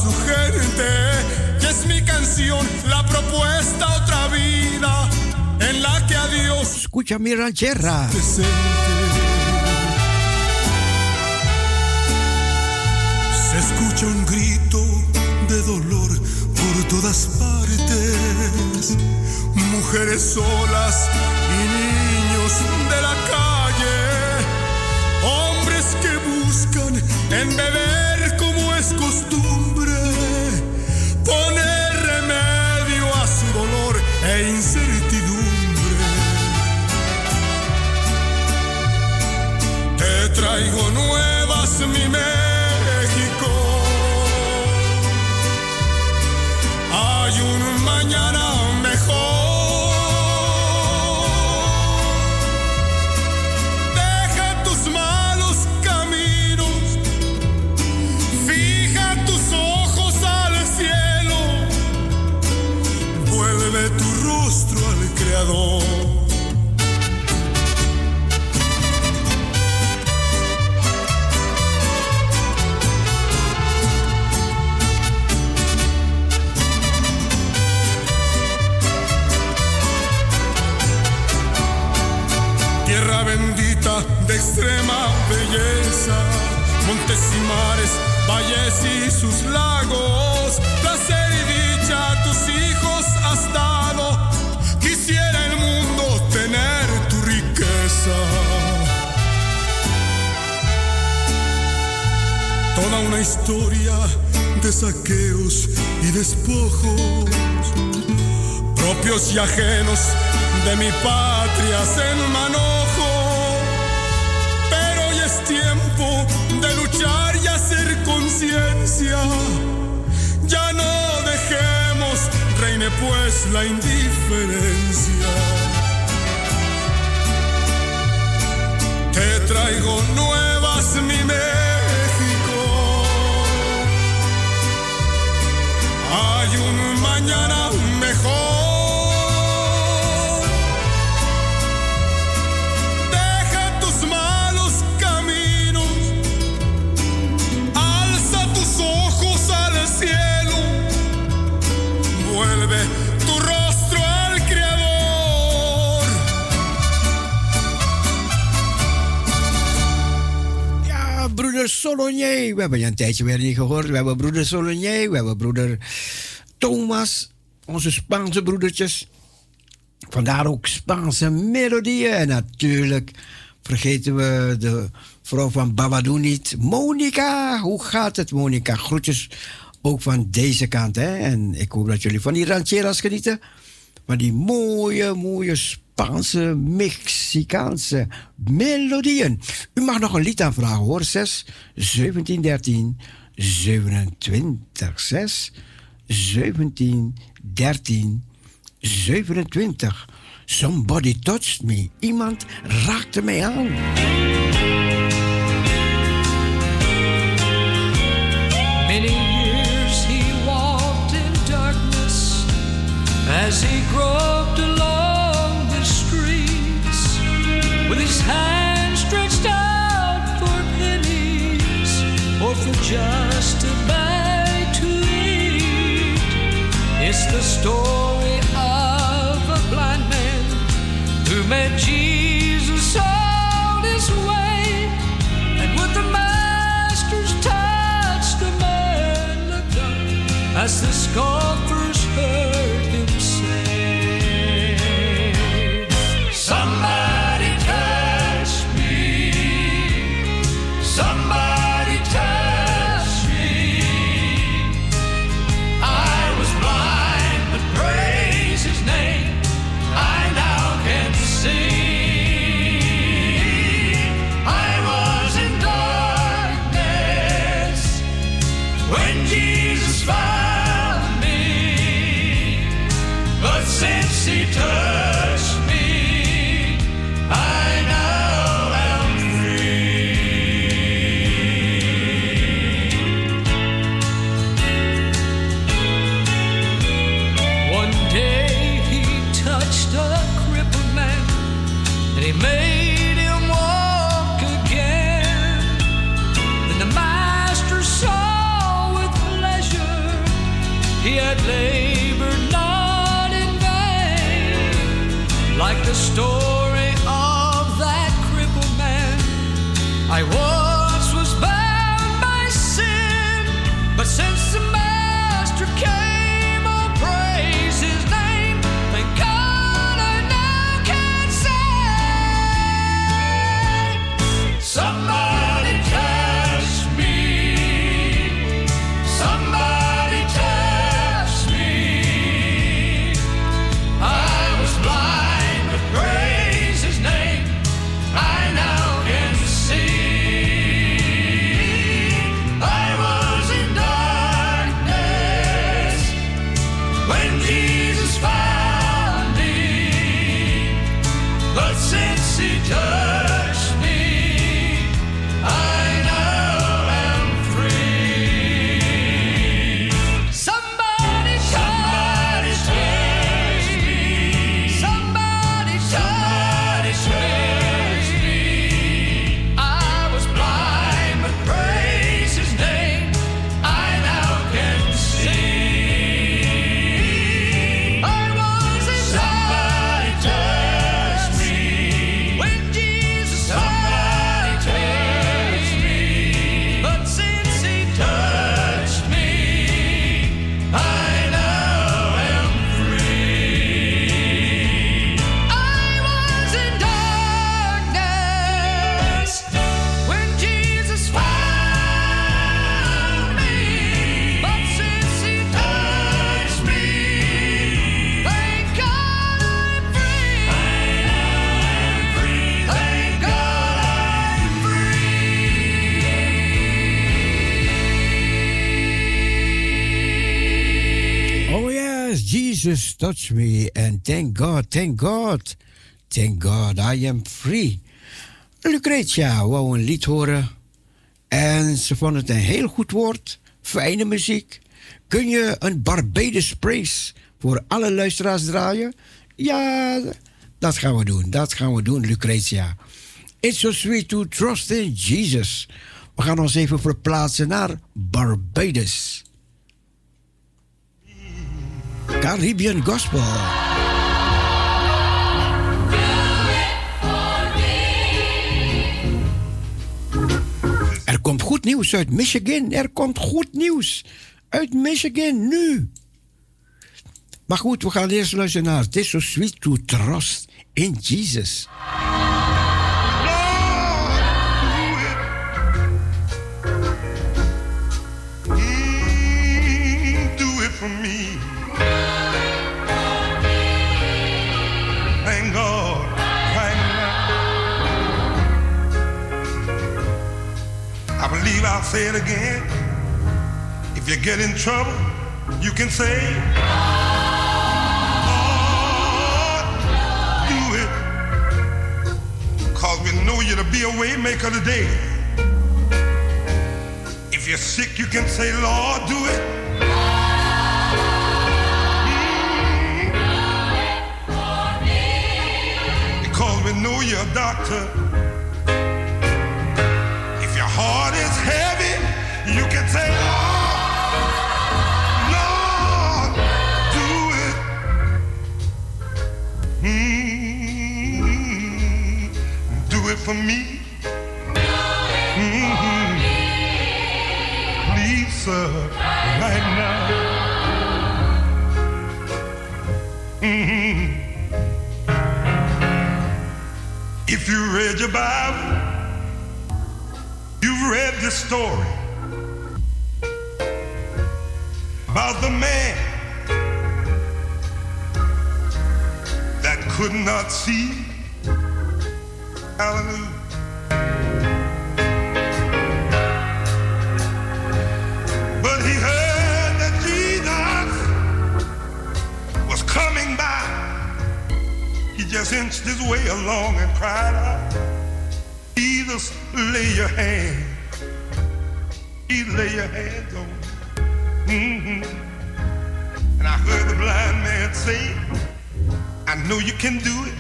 Su gente. Y es mi canción la propuesta otra vida en la que a Dios Escucha mi ranchera. Se escucha un grito de dolor por todas partes. Mujeres solas y niños de la calle. Hombres que buscan en beber Tierra bendita de extrema belleza, montes y mares, valles y sus lagos, una historia de saqueos y despojos propios y ajenos de mi patria en manojo. Pero hoy es tiempo de luchar y hacer conciencia. Ya no dejemos, reine pues la indiferencia. Te traigo nuevas, mi Un mañana mejor. Deja tus malos caminos. Alza tus ojos al cielo. Vuelve tu rostro al Creador. Ja, broeder Solonier. We hebben je een tijdje weer niet gehoord. We hebben broeder Solonier. We hebben broeder Thomas. Onze Spaanse broedertjes. Vandaar ook Spaanse melodieën. En natuurlijk vergeten we de vrouw van Babadou niet. Monica. Hoe gaat het, Monica? Groetjes ook van deze kant. Hè? En ik hoop dat jullie van die rancheras genieten. Van die mooie, mooie Spaanse, Mexicaanse melodieën. U mag nog een lied aanvragen hoor. 6, 17, 13, 27. 6, 17, 13, 27. Somebody touched me. Iemand raakte mij aan. Many years he walked in darkness as he groped along the streets with his hands stretched out for pennies or for just the story of a blind man who met Jesus on his way. And with the master's touch, the man looked up as the scoffers Touched me. And thank God, thank God. Thank God, I am free. Lucretia wou een lied horen. En ze vond het een heel goed woord. Fijne muziek. Kun je een Barbados Praise voor alle luisteraars draaien? Ja, dat gaan we doen. Dat gaan we doen, Lucretia. It's so sweet to trust in Jesus. We gaan ons even verplaatsen naar Barbados. Caribbean Gospel. Er komt goed nieuws uit Michigan. Er komt goed nieuws uit Michigan nu. Maar goed, we gaan eerst luisteren naar It is so sweet to trust in Jesus. Say it again. If you get in trouble, you can say, Lord, do it. Cause we know you to be a way maker today. If you're sick, you can say, Lord, do it. Mm. Because we know you're a doctor. For me. Mhm. Please, sir, right now. Mhm. If you read your Bible, you've read the story about the man that could not see. But he heard that Jesus was coming by. He just inched his way along and cried out, Jesus, lay your hand. He lay your hands on me. Mhm. And I heard the blind man say, I know you can do it.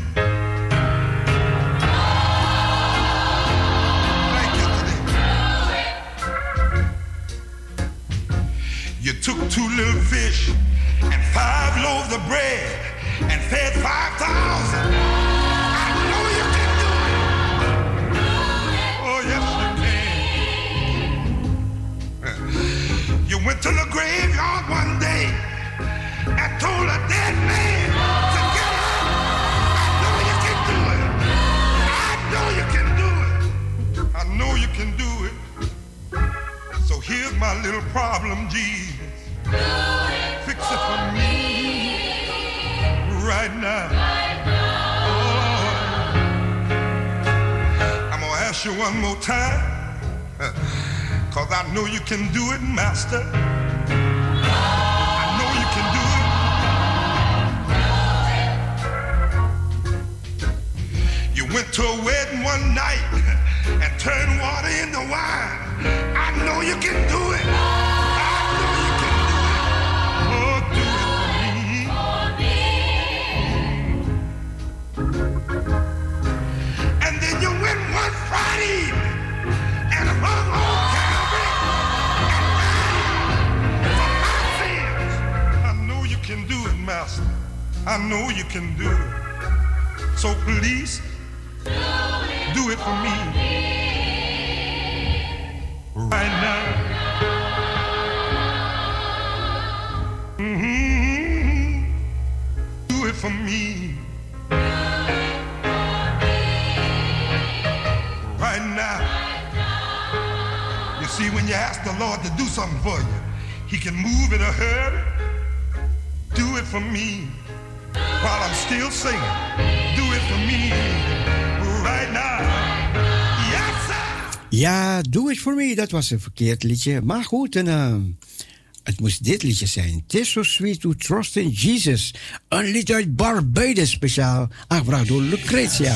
little fish and five loaves of bread and fed 5,000. You went to the graveyard one day and told a dead man to get up. I know you can do it. I know you can do it. I know you can do it. So here's my little problem, Jesus. Fix it for me right now. Oh, I'm gonna ask you one more time. Cause I know you can do it, Master. I know you can do it. You went to a wedding one night and turned water into wine. I know you can do it. I know you can do it. So please, do it for me. Right now. Mhm. Do it for me. Right now. You see, when you ask the Lord to do something for you, He can move in a hurry. Do it for me while I'm still singing. Do it for me right now. Yes, sir. Ja, Do It For Me, dat was een verkeerd liedje. Maar goed, en, eh, het moest dit liedje zijn. Tis so sweet to trust in Jesus. Een lied uit Barbados speciaal, aangebracht door Lucretia.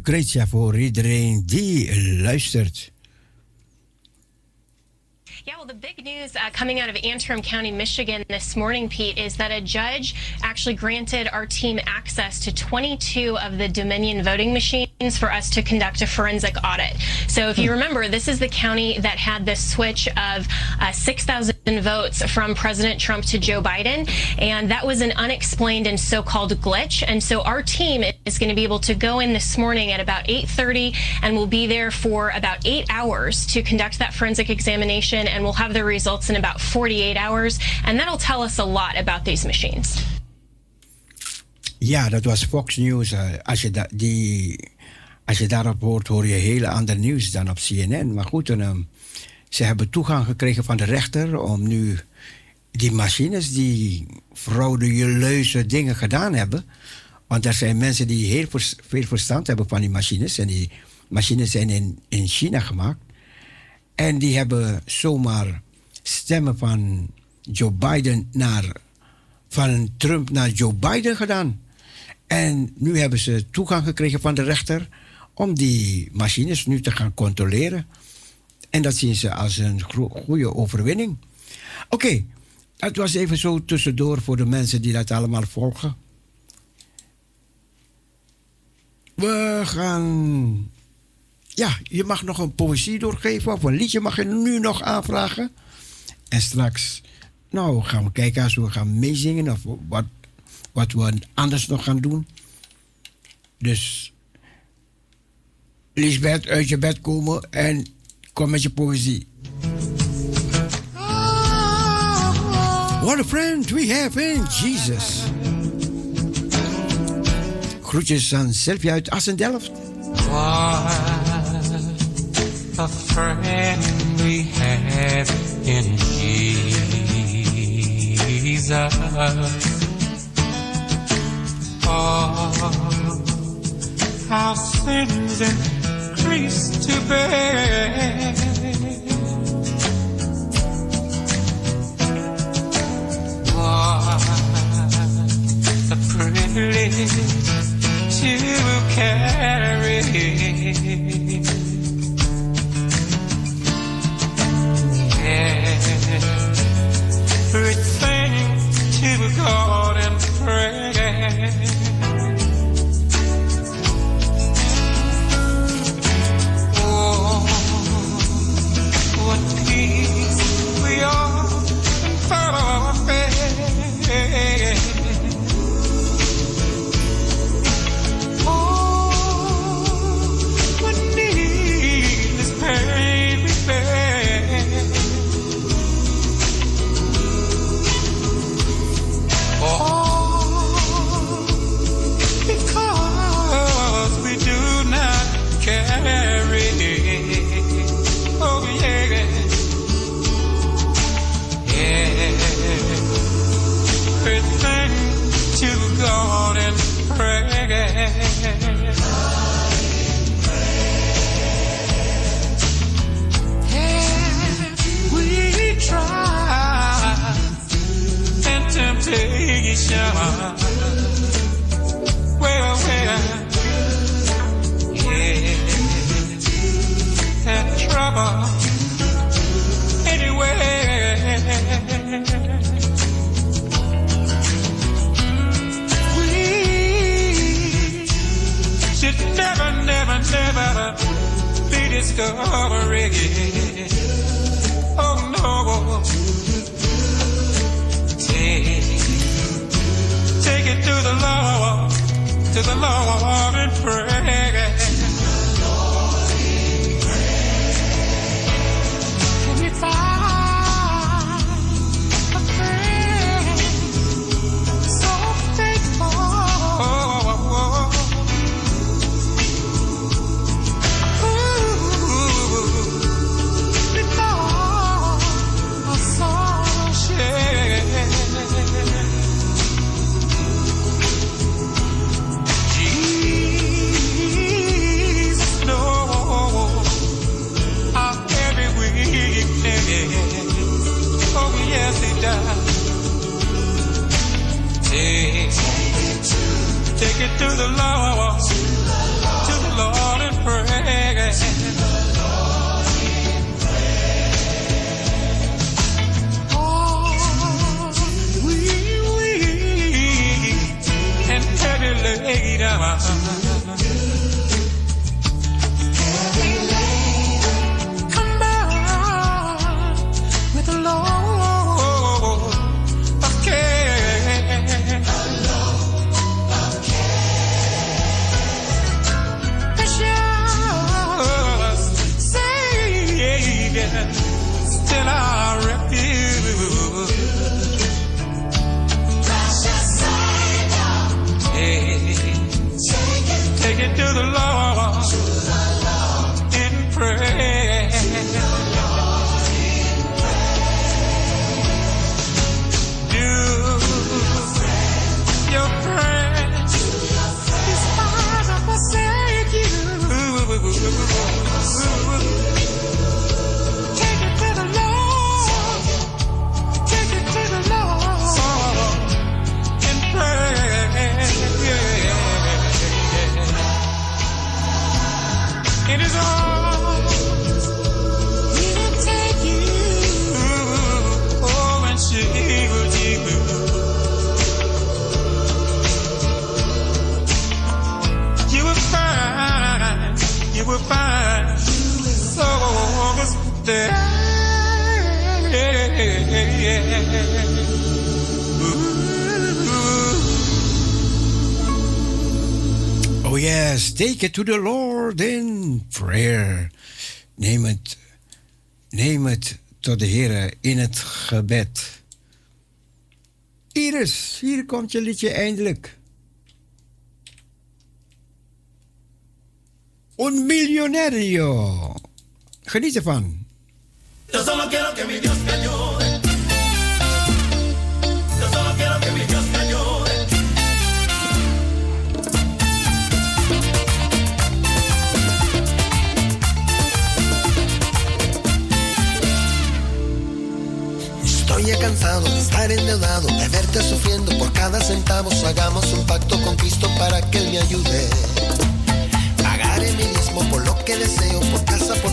Lucretia voor iedereen die luistert. Yeah, well, the big news uh, coming out of Antrim County, Michigan this morning, Pete, is that a judge actually granted our team access to 22 of the Dominion voting machines for us to conduct a forensic audit. So, if you remember, this is the county that had the switch of uh, 6,000 votes from President Trump to Joe Biden, and that was an unexplained and so-called glitch. And so, our team is going to be able to go in this morning at about 8:30, and we'll be there for about eight hours to conduct that forensic examination, and we'll have the results in about 48 hours, and that'll tell us a lot about these machines. Ja, dat was Fox News. Eh, als, je da- die, als je daarop hoort, hoor je heel ander nieuws dan op CNN. Maar goed, ehm, ze hebben toegang gekregen van de rechter om nu die machines die frauduleuze dingen gedaan hebben. Want er zijn mensen die heel veel verstand hebben van die machines. En die machines zijn in, in China gemaakt. En die hebben zomaar stemmen van Joe Biden naar. van Trump naar Joe Biden gedaan. En nu hebben ze toegang gekregen van de rechter. Om die machines nu te gaan controleren. En dat zien ze als een goede overwinning. Oké, het was even zo tussendoor voor de mensen die dat allemaal volgen. We gaan. Ja, je mag nog een poëzie doorgeven of een liedje mag je nu nog aanvragen. En straks, nou, gaan we kijken als we gaan meezingen of wat, wat we anders nog gaan doen. Dus, Lisbeth, uit je bed komen en kom met je poëzie. What a friend we have in Jesus. Groetjes aan Sylvia uit Assendelft. a friend we have in Jesus. All our sins increase to bear. What a privilege to carry. everything to God and pray. Never, never, never be discouraged. Oh To the Lord and pray. through the law. take it to the Lord in prayer. Neem het, neem het tot de Heer in het gebed. Iris, hier komt je liedje eindelijk. Un millonario. Geniet ervan. Yo solo quiero que mi Dios me ayude. Estoy cansado de estar endeudado, de verte sufriendo por cada centavo. Hagamos un pacto con Cristo para que Él me ayude. Pagaré mi mismo por lo que deseo, por casa, por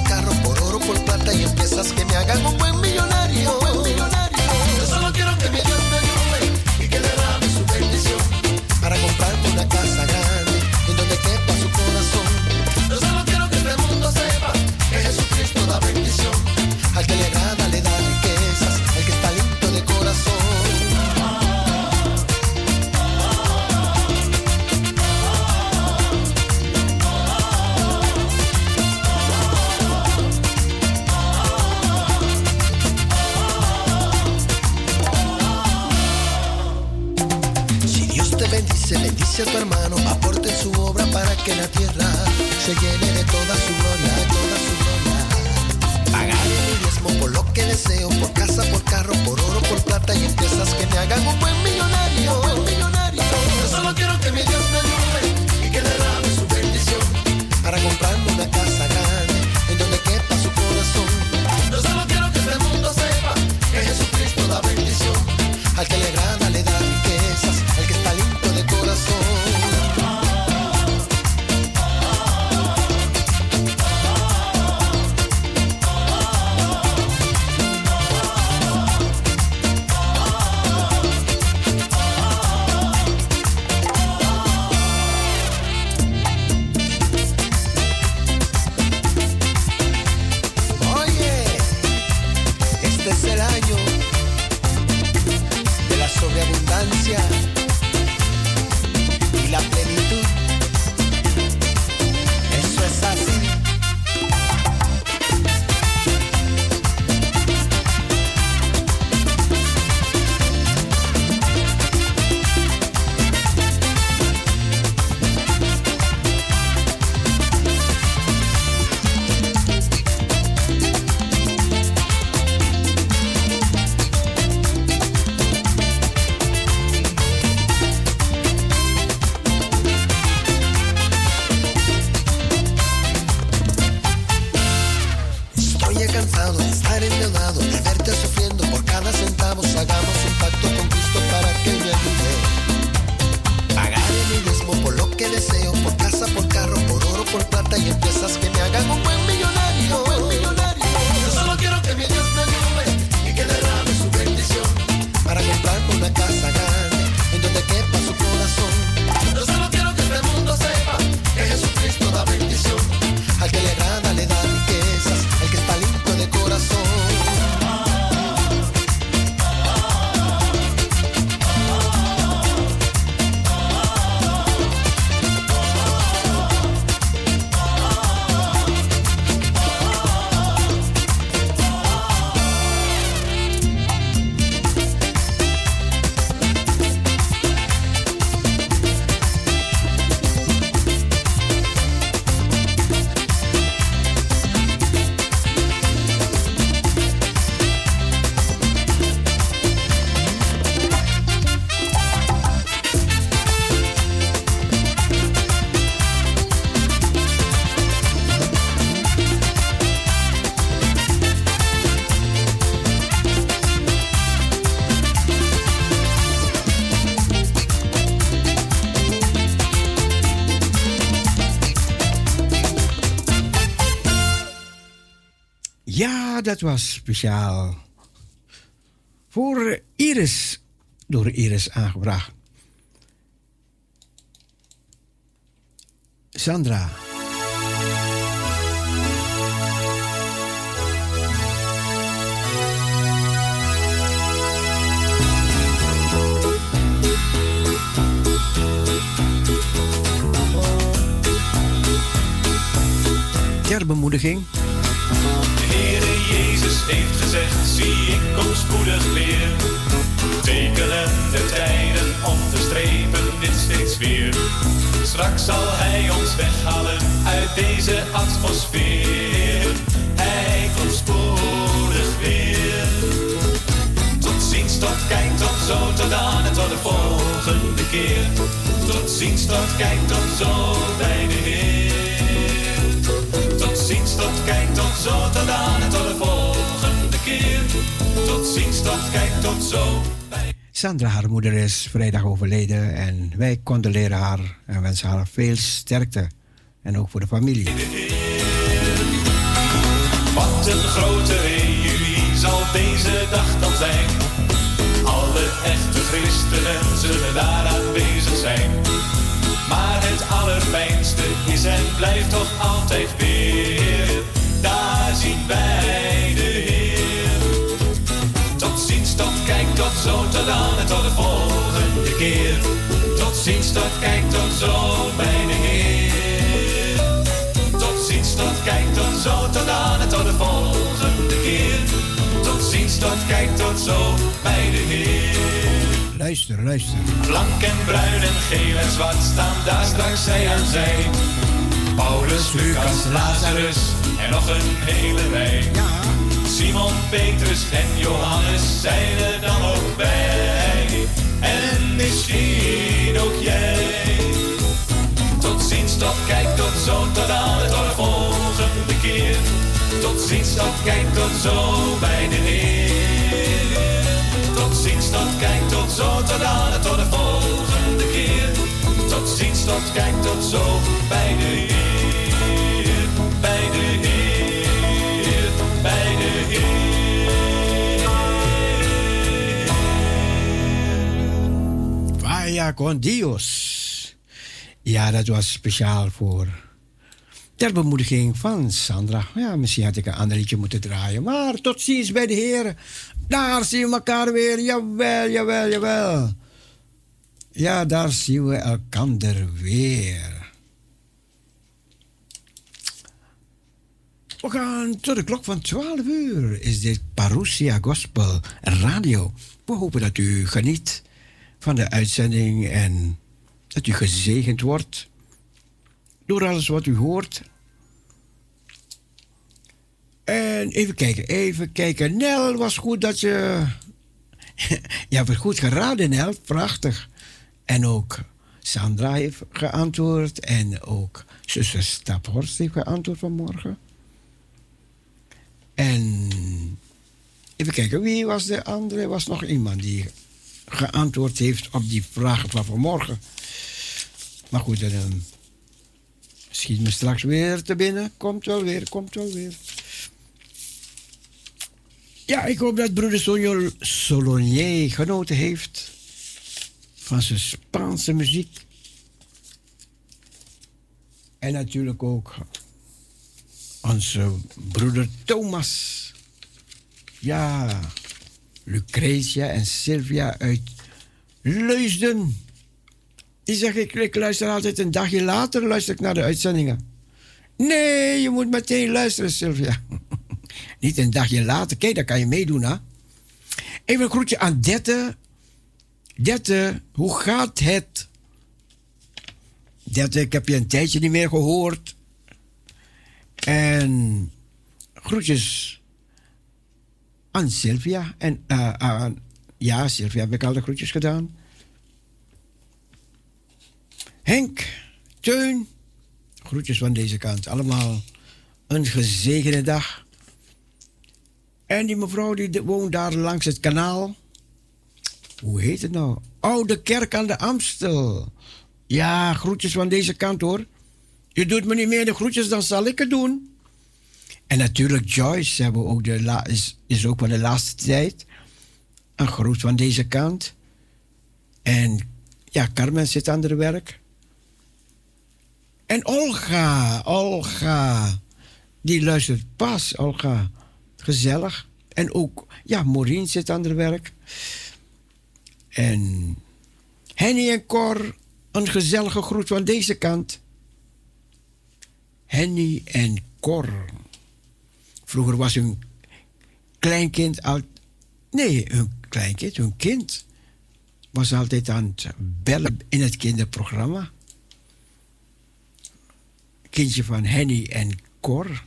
dat was speciaal voor Iris, door Iris aangebracht. Sandra. Ter bemoediging. Heeft gezegd, zie ik kom spoedig weer. Tekenen de tijden om te strepen dit steeds weer. Straks zal Hij ons weghalen uit deze atmosfeer. Hij komt spoedig weer. Tot ziens, tot kijk, tot zo, tot dan en tot de volgende keer. Tot ziens, tot kijk, tot zo bij de Heer. Tot ziens, tot kijk, tot zo, tot dan en tot de volgende keer. Tot ziens, tot kijk, tot zo. Sandra, haar moeder, is vrijdag overleden en wij condoleren haar en wensen haar veel sterkte. En ook voor de familie. Wat een grote reunie zal deze dag dan zijn. Alle echte christenen zullen daar aanwezig zijn. Maar het allerfijnste is en blijft toch altijd weer. Ziens, tot kijk, tot zo bij de Heer. Tot ziens, tot kijk, tot zo, tot dan en tot de volgende keer. Tot ziens, tot kijk, tot zo bij de Heer. Luister, luister. Blank en bruin en geel en zwart staan daar straks zij aan zij. Paulus, Lucas, Lazarus en nog een hele rij. Simon, Petrus en Johannes zijn er dan ook bij. En misschien ook jij. Tot ziens, tot kijk, tot zo, tot aan het volgende keer. Tot ziens, tot kijk, tot zo bij de Heer. Tot ziens, tot kijk, tot zo, tot aan het volgende keer. Tot ziens, tot kijk, tot zo bij de Heer. Vaya con Dios. Ja, dat was speciaal voor ter bemoediging van Sandra. Ja, misschien had ik een ander liedje moeten draaien. Maar tot ziens bij de heren. Daar zien we elkaar weer. Jawel, jawel, jawel. Ja, daar zien we elkaar weer. We gaan tot de klok van 12 uur. Is dit Parousia Gospel Radio. We hopen dat u geniet van de uitzending en dat u gezegend wordt door alles wat u hoort. En even kijken, even kijken. Nel, was goed dat je. je het goed geraden, Nel. Prachtig. En ook Sandra heeft geantwoord. En ook zuster Staphorst heeft geantwoord vanmorgen. En even kijken, wie was de andere? Er was nog iemand die geantwoord heeft op die vragen van vanmorgen. Maar goed, dan, ehm, schiet me straks weer te binnen. Komt wel weer, komt wel weer. Ja, ik hoop dat broeder Sonjo Solonier genoten heeft van zijn Spaanse muziek. En natuurlijk ook onze broeder Thomas. Ja, Lucretia en Sylvia uit Leusden. Die zeg ik, ik luister altijd een dagje later luister ik naar de uitzendingen. Nee, je moet meteen luisteren, Sylvia. Niet een dagje later. Kijk, dan kan je meedoen, hè? Even een groetje aan Dette. Dette, hoe gaat het? Dette, ik heb je een tijdje niet meer gehoord. En groetjes aan Sylvia. En eh, ja, Sylvia heb ik al de groetjes gedaan. Henk, Teun, groetjes van deze kant. Allemaal een gezegende dag. En die mevrouw die woont daar langs het kanaal. Hoe heet het nou? Oude Kerk aan de Amstel. Ja, groetjes van deze kant hoor. Je doet me niet meer de groetjes, dan zal ik het doen. En natuurlijk Joyce hebben ook de is, is ook van de laatste tijd. Een groet van deze kant. En ja, Carmen zit aan haar werk. En Olga, Olga, die luistert pas, Olga. Gezellig. En ook, ja, Maureen zit aan haar werk. En Henny en Cor, een gezellige groet van deze kant. Henny en Cor. Vroeger was hun kleinkind al. Nee, hun kleinkind, hun kind. Was altijd aan het bellen in het kinderprogramma. Kindje van Henny en Cor.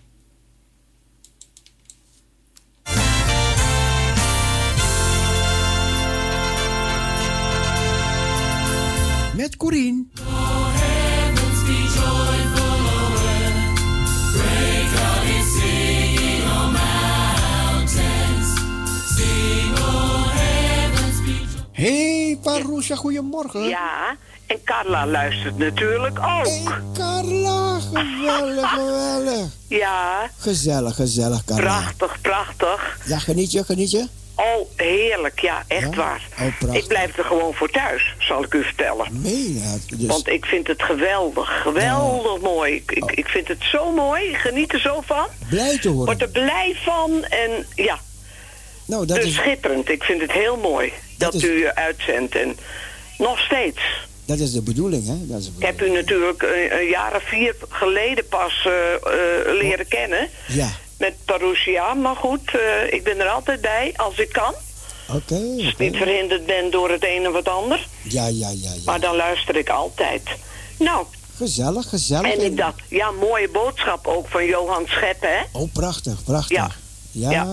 Met Corien. Hey, Parusha, goedemorgen. Ja, en Carla luistert natuurlijk ook. Carla, geweldig, geweldig. Ja, Gezellig, gezellig, Carla. prachtig, prachtig. Ja, geniet je, geniet je? Oh, heerlijk, ja, echt Ja? waar. Oh, ik blijf er gewoon voor thuis, zal ik u vertellen. Nee, ja, dus... Want ik vind het geweldig, geweldig mooi. Ik, ik, ik vind het zo mooi, geniet er zo van. Blij te horen. Word er blij van en ja, Nou, dat dus is, schitterend. Ik vind het heel mooi dat, is- u uitzendt. En nog steeds. dat is de bedoeling, hè? Dat is de Ik heb u natuurlijk een, een jaar of vier geleden pas eh, eh, leren kennen. Ja, Met Parousia, maar goed, eh, ik ben er altijd bij als ik kan. oké. Als ik oké. niet verhinderd ben door het een of het ander. Ja, ja, ja, ja. Maar dan luister ik altijd. Nou, Gezellig, gezellig. en ik dacht, ja, mooie boodschap ook van Johan Scheppen, hè? Oh, prachtig, prachtig. Ja. Ja, Ja.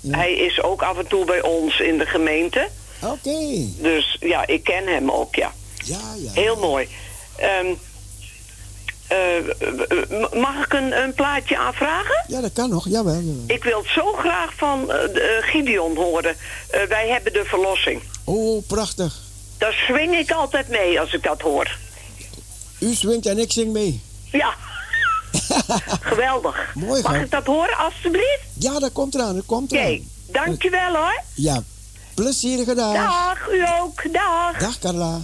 ja. Hij is ook af en toe bij ons in de gemeente. Oké. Dus ja, ik ken hem ook, ja. Ja, ja. Heel mooi. Ehm, eh, mag ik een, een plaatje aanvragen? Ja, dat kan nog. Jawel, jawel. Ik wil het zo graag van eh, eh, Gideon horen. Wij hebben de verlossing. Oh, prachtig. Daar swing ik altijd mee als ik dat hoor. U swingt en ik zing mee. Ja. Geweldig. Mooi, Mag ik dat horen, alstublieft? Ja, dat komt eraan, dat komt Oké, eraan. dankjewel hoor. Ja, plezierige dag. Dag, u ook. Dag. Dag, Carla.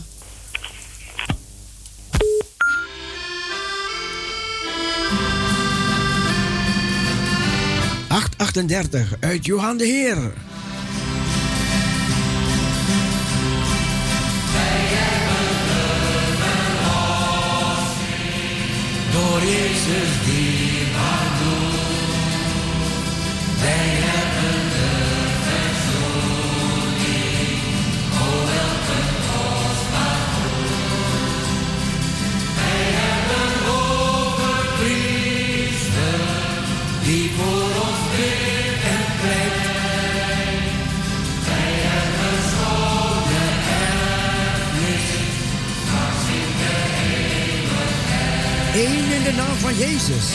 Acht 38 uit Johan de Heer. Door Jezus die maar doet. De naam van Jezus.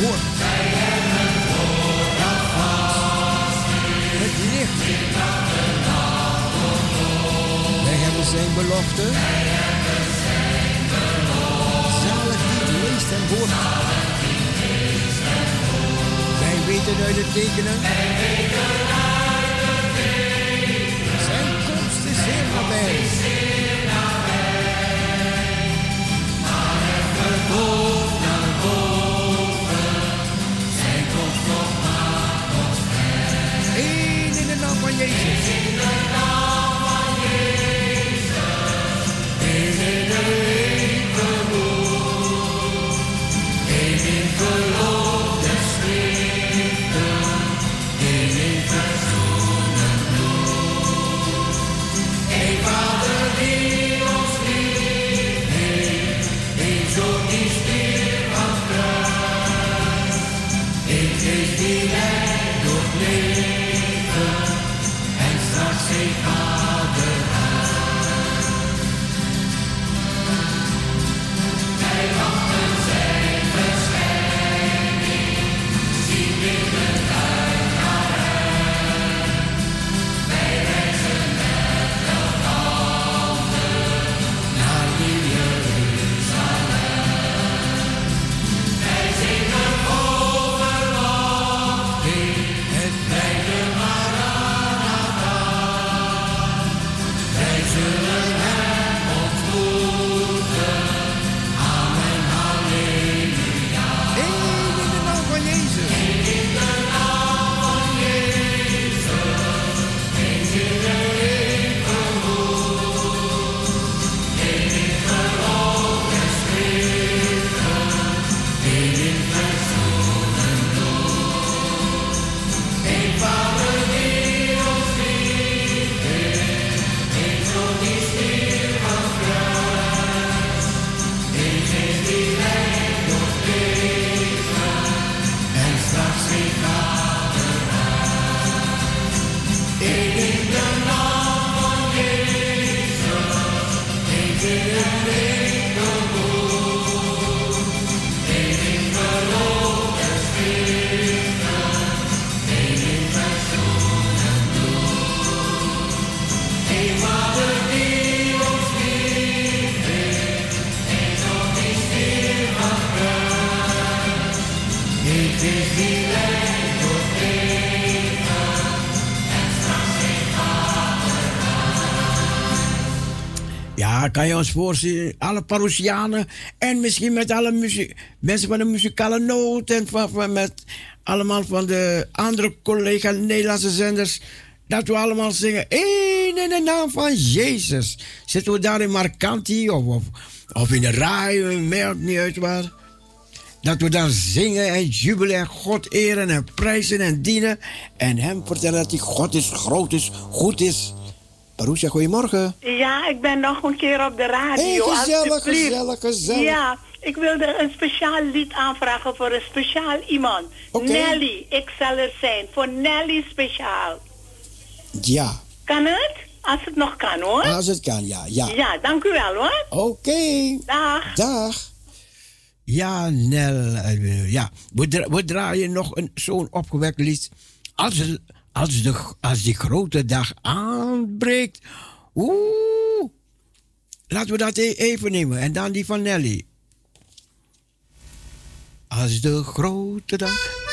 Hebben woord dat Het licht. Hebben belofte. Wij hebben zijn belofte. Die het leest en hoort. Wij weten uit de tekenen. Zijn komst is zeer nabij. Hoog naar boven, van kan ons alle parochianen en misschien met alle mensen van de muzikale noot en van, van met allemaal van de andere collega Nederlandse zenders, dat we allemaal zingen, één in de naam van Jezus. Zitten we daar in Marcanti of, of, in de rij, merkt niet uit waar. Dat we dan zingen en jubelen en God eren en prijzen en dienen. En hem vertellen dat hij God is, groot is, goed is. Parousia, goedemorgen. Ja, ik ben nog een keer op de radio. Hey, gezellig, gezellig, gezellig. Ja, ik wilde een speciaal lied aanvragen voor een speciaal iemand. Nelly, ik zal er zijn. Voor Nelly speciaal. Ja, Kan het? Als het nog kan hoor. als het kan, ja. Ja, Ja, dank u wel hoor. Oké. Dag. Dag. Ja, Nel. eh, Ja, we, dra- we draaien nog een, zo'n opgewekt lied. Als, het- als, de, als die grote dag aanbreekt. Oeh. Laten we dat e- even nemen. En dan die van Nelly. Als de grote dag.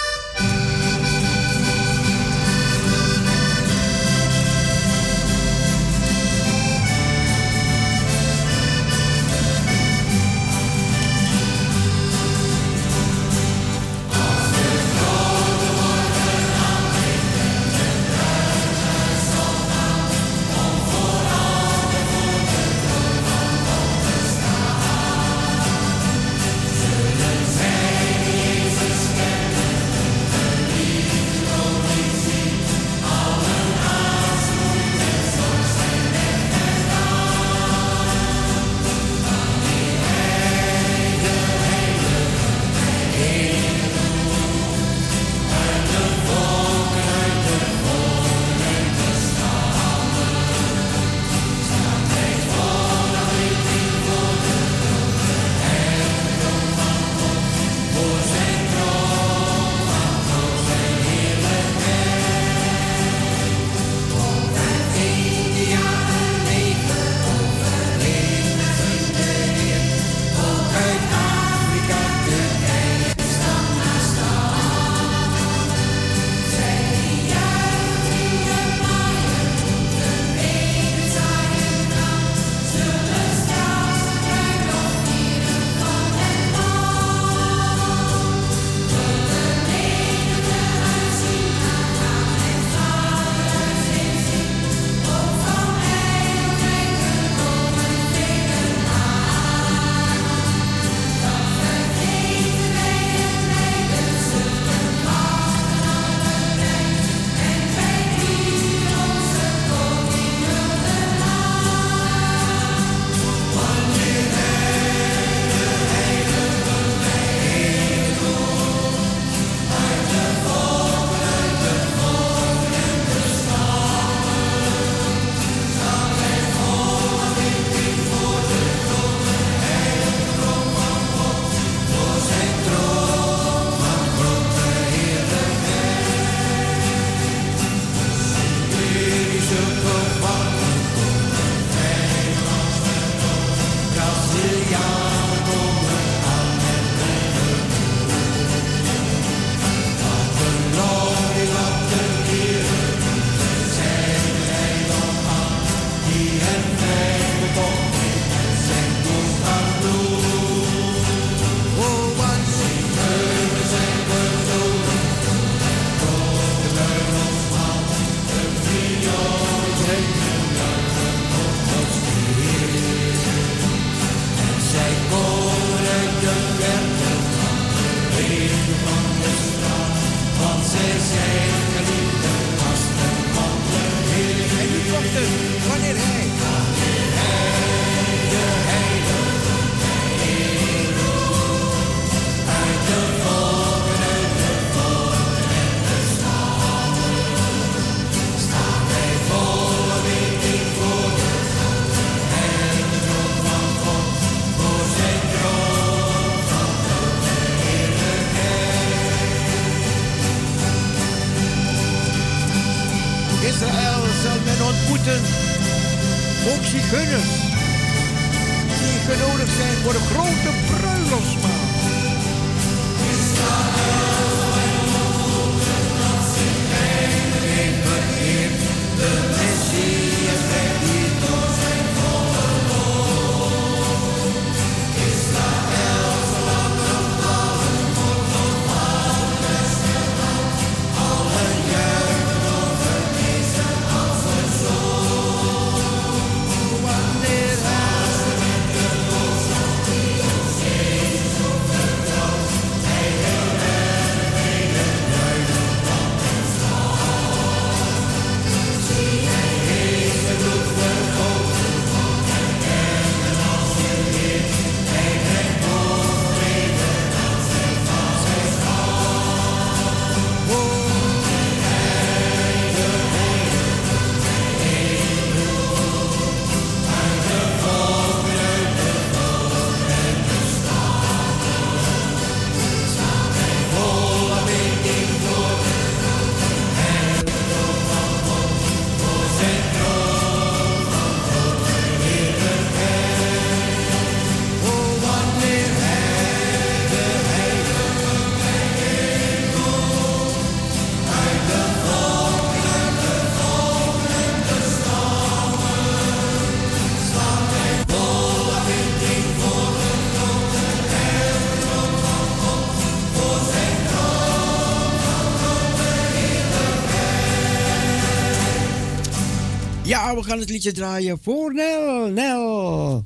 Gaan het liedje draaien voor Nel. Nel.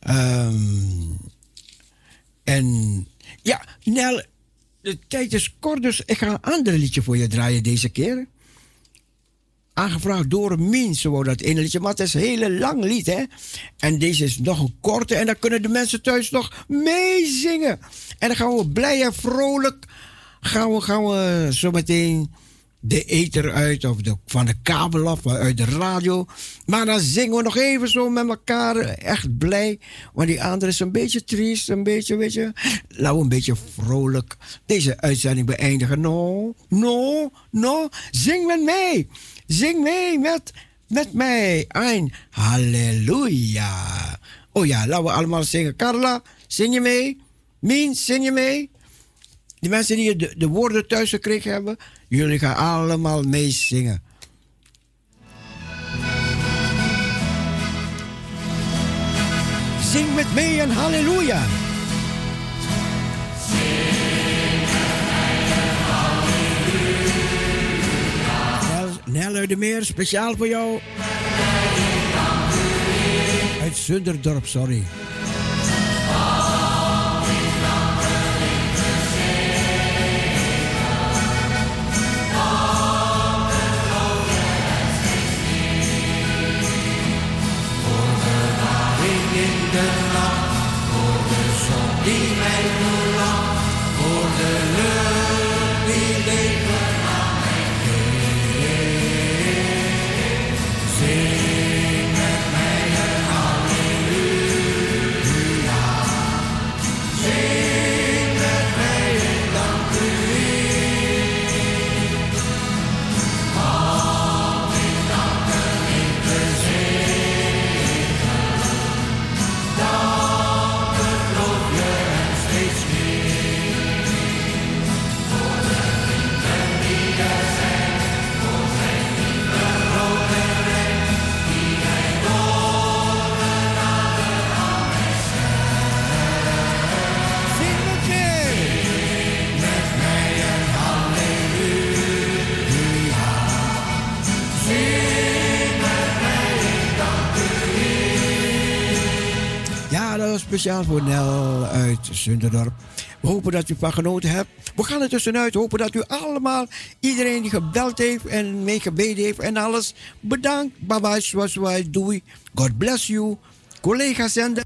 Ehm, en ja, Nel, de tijd is kort, dus ik ga een ander liedje voor je draaien deze keer. Aangevraagd door Mien, ze wou dat ene liedje, maar het is een hele lang lied, hè. En deze is nog een korte en dan kunnen de mensen thuis nog meezingen. En dan gaan we blij en vrolijk, gaan we, gaan we zo meteen de ether uit, of de, van de kabel af, uit de radio. Maar dan zingen we nog even zo met elkaar, echt blij. Want die andere is een beetje triest, een beetje, weet je. Laten we een beetje vrolijk deze uitzending beëindigen. No, no, no. Zing met mij. Zing mee met, met mij. Een halleluja. Oh ja, laten we allemaal zingen. Carla, zing je mee? Mien, zing je mee? Die mensen die de, de woorden thuis gekregen hebben, jullie gaan allemaal meezingen. Zing met mij een halleluja. Nel, de Meer, speciaal voor jou. Uit Zunderdorp, sorry. In Speciaal voor Nel uit Zunderdorp. We hopen dat u van genoten hebt. We gaan er tussenuit. Hopen dat u allemaal, iedereen die gebeld heeft en meegebeden heeft en alles, bedankt. Bye bye, zoals wij doei. God bless you. Collega zender.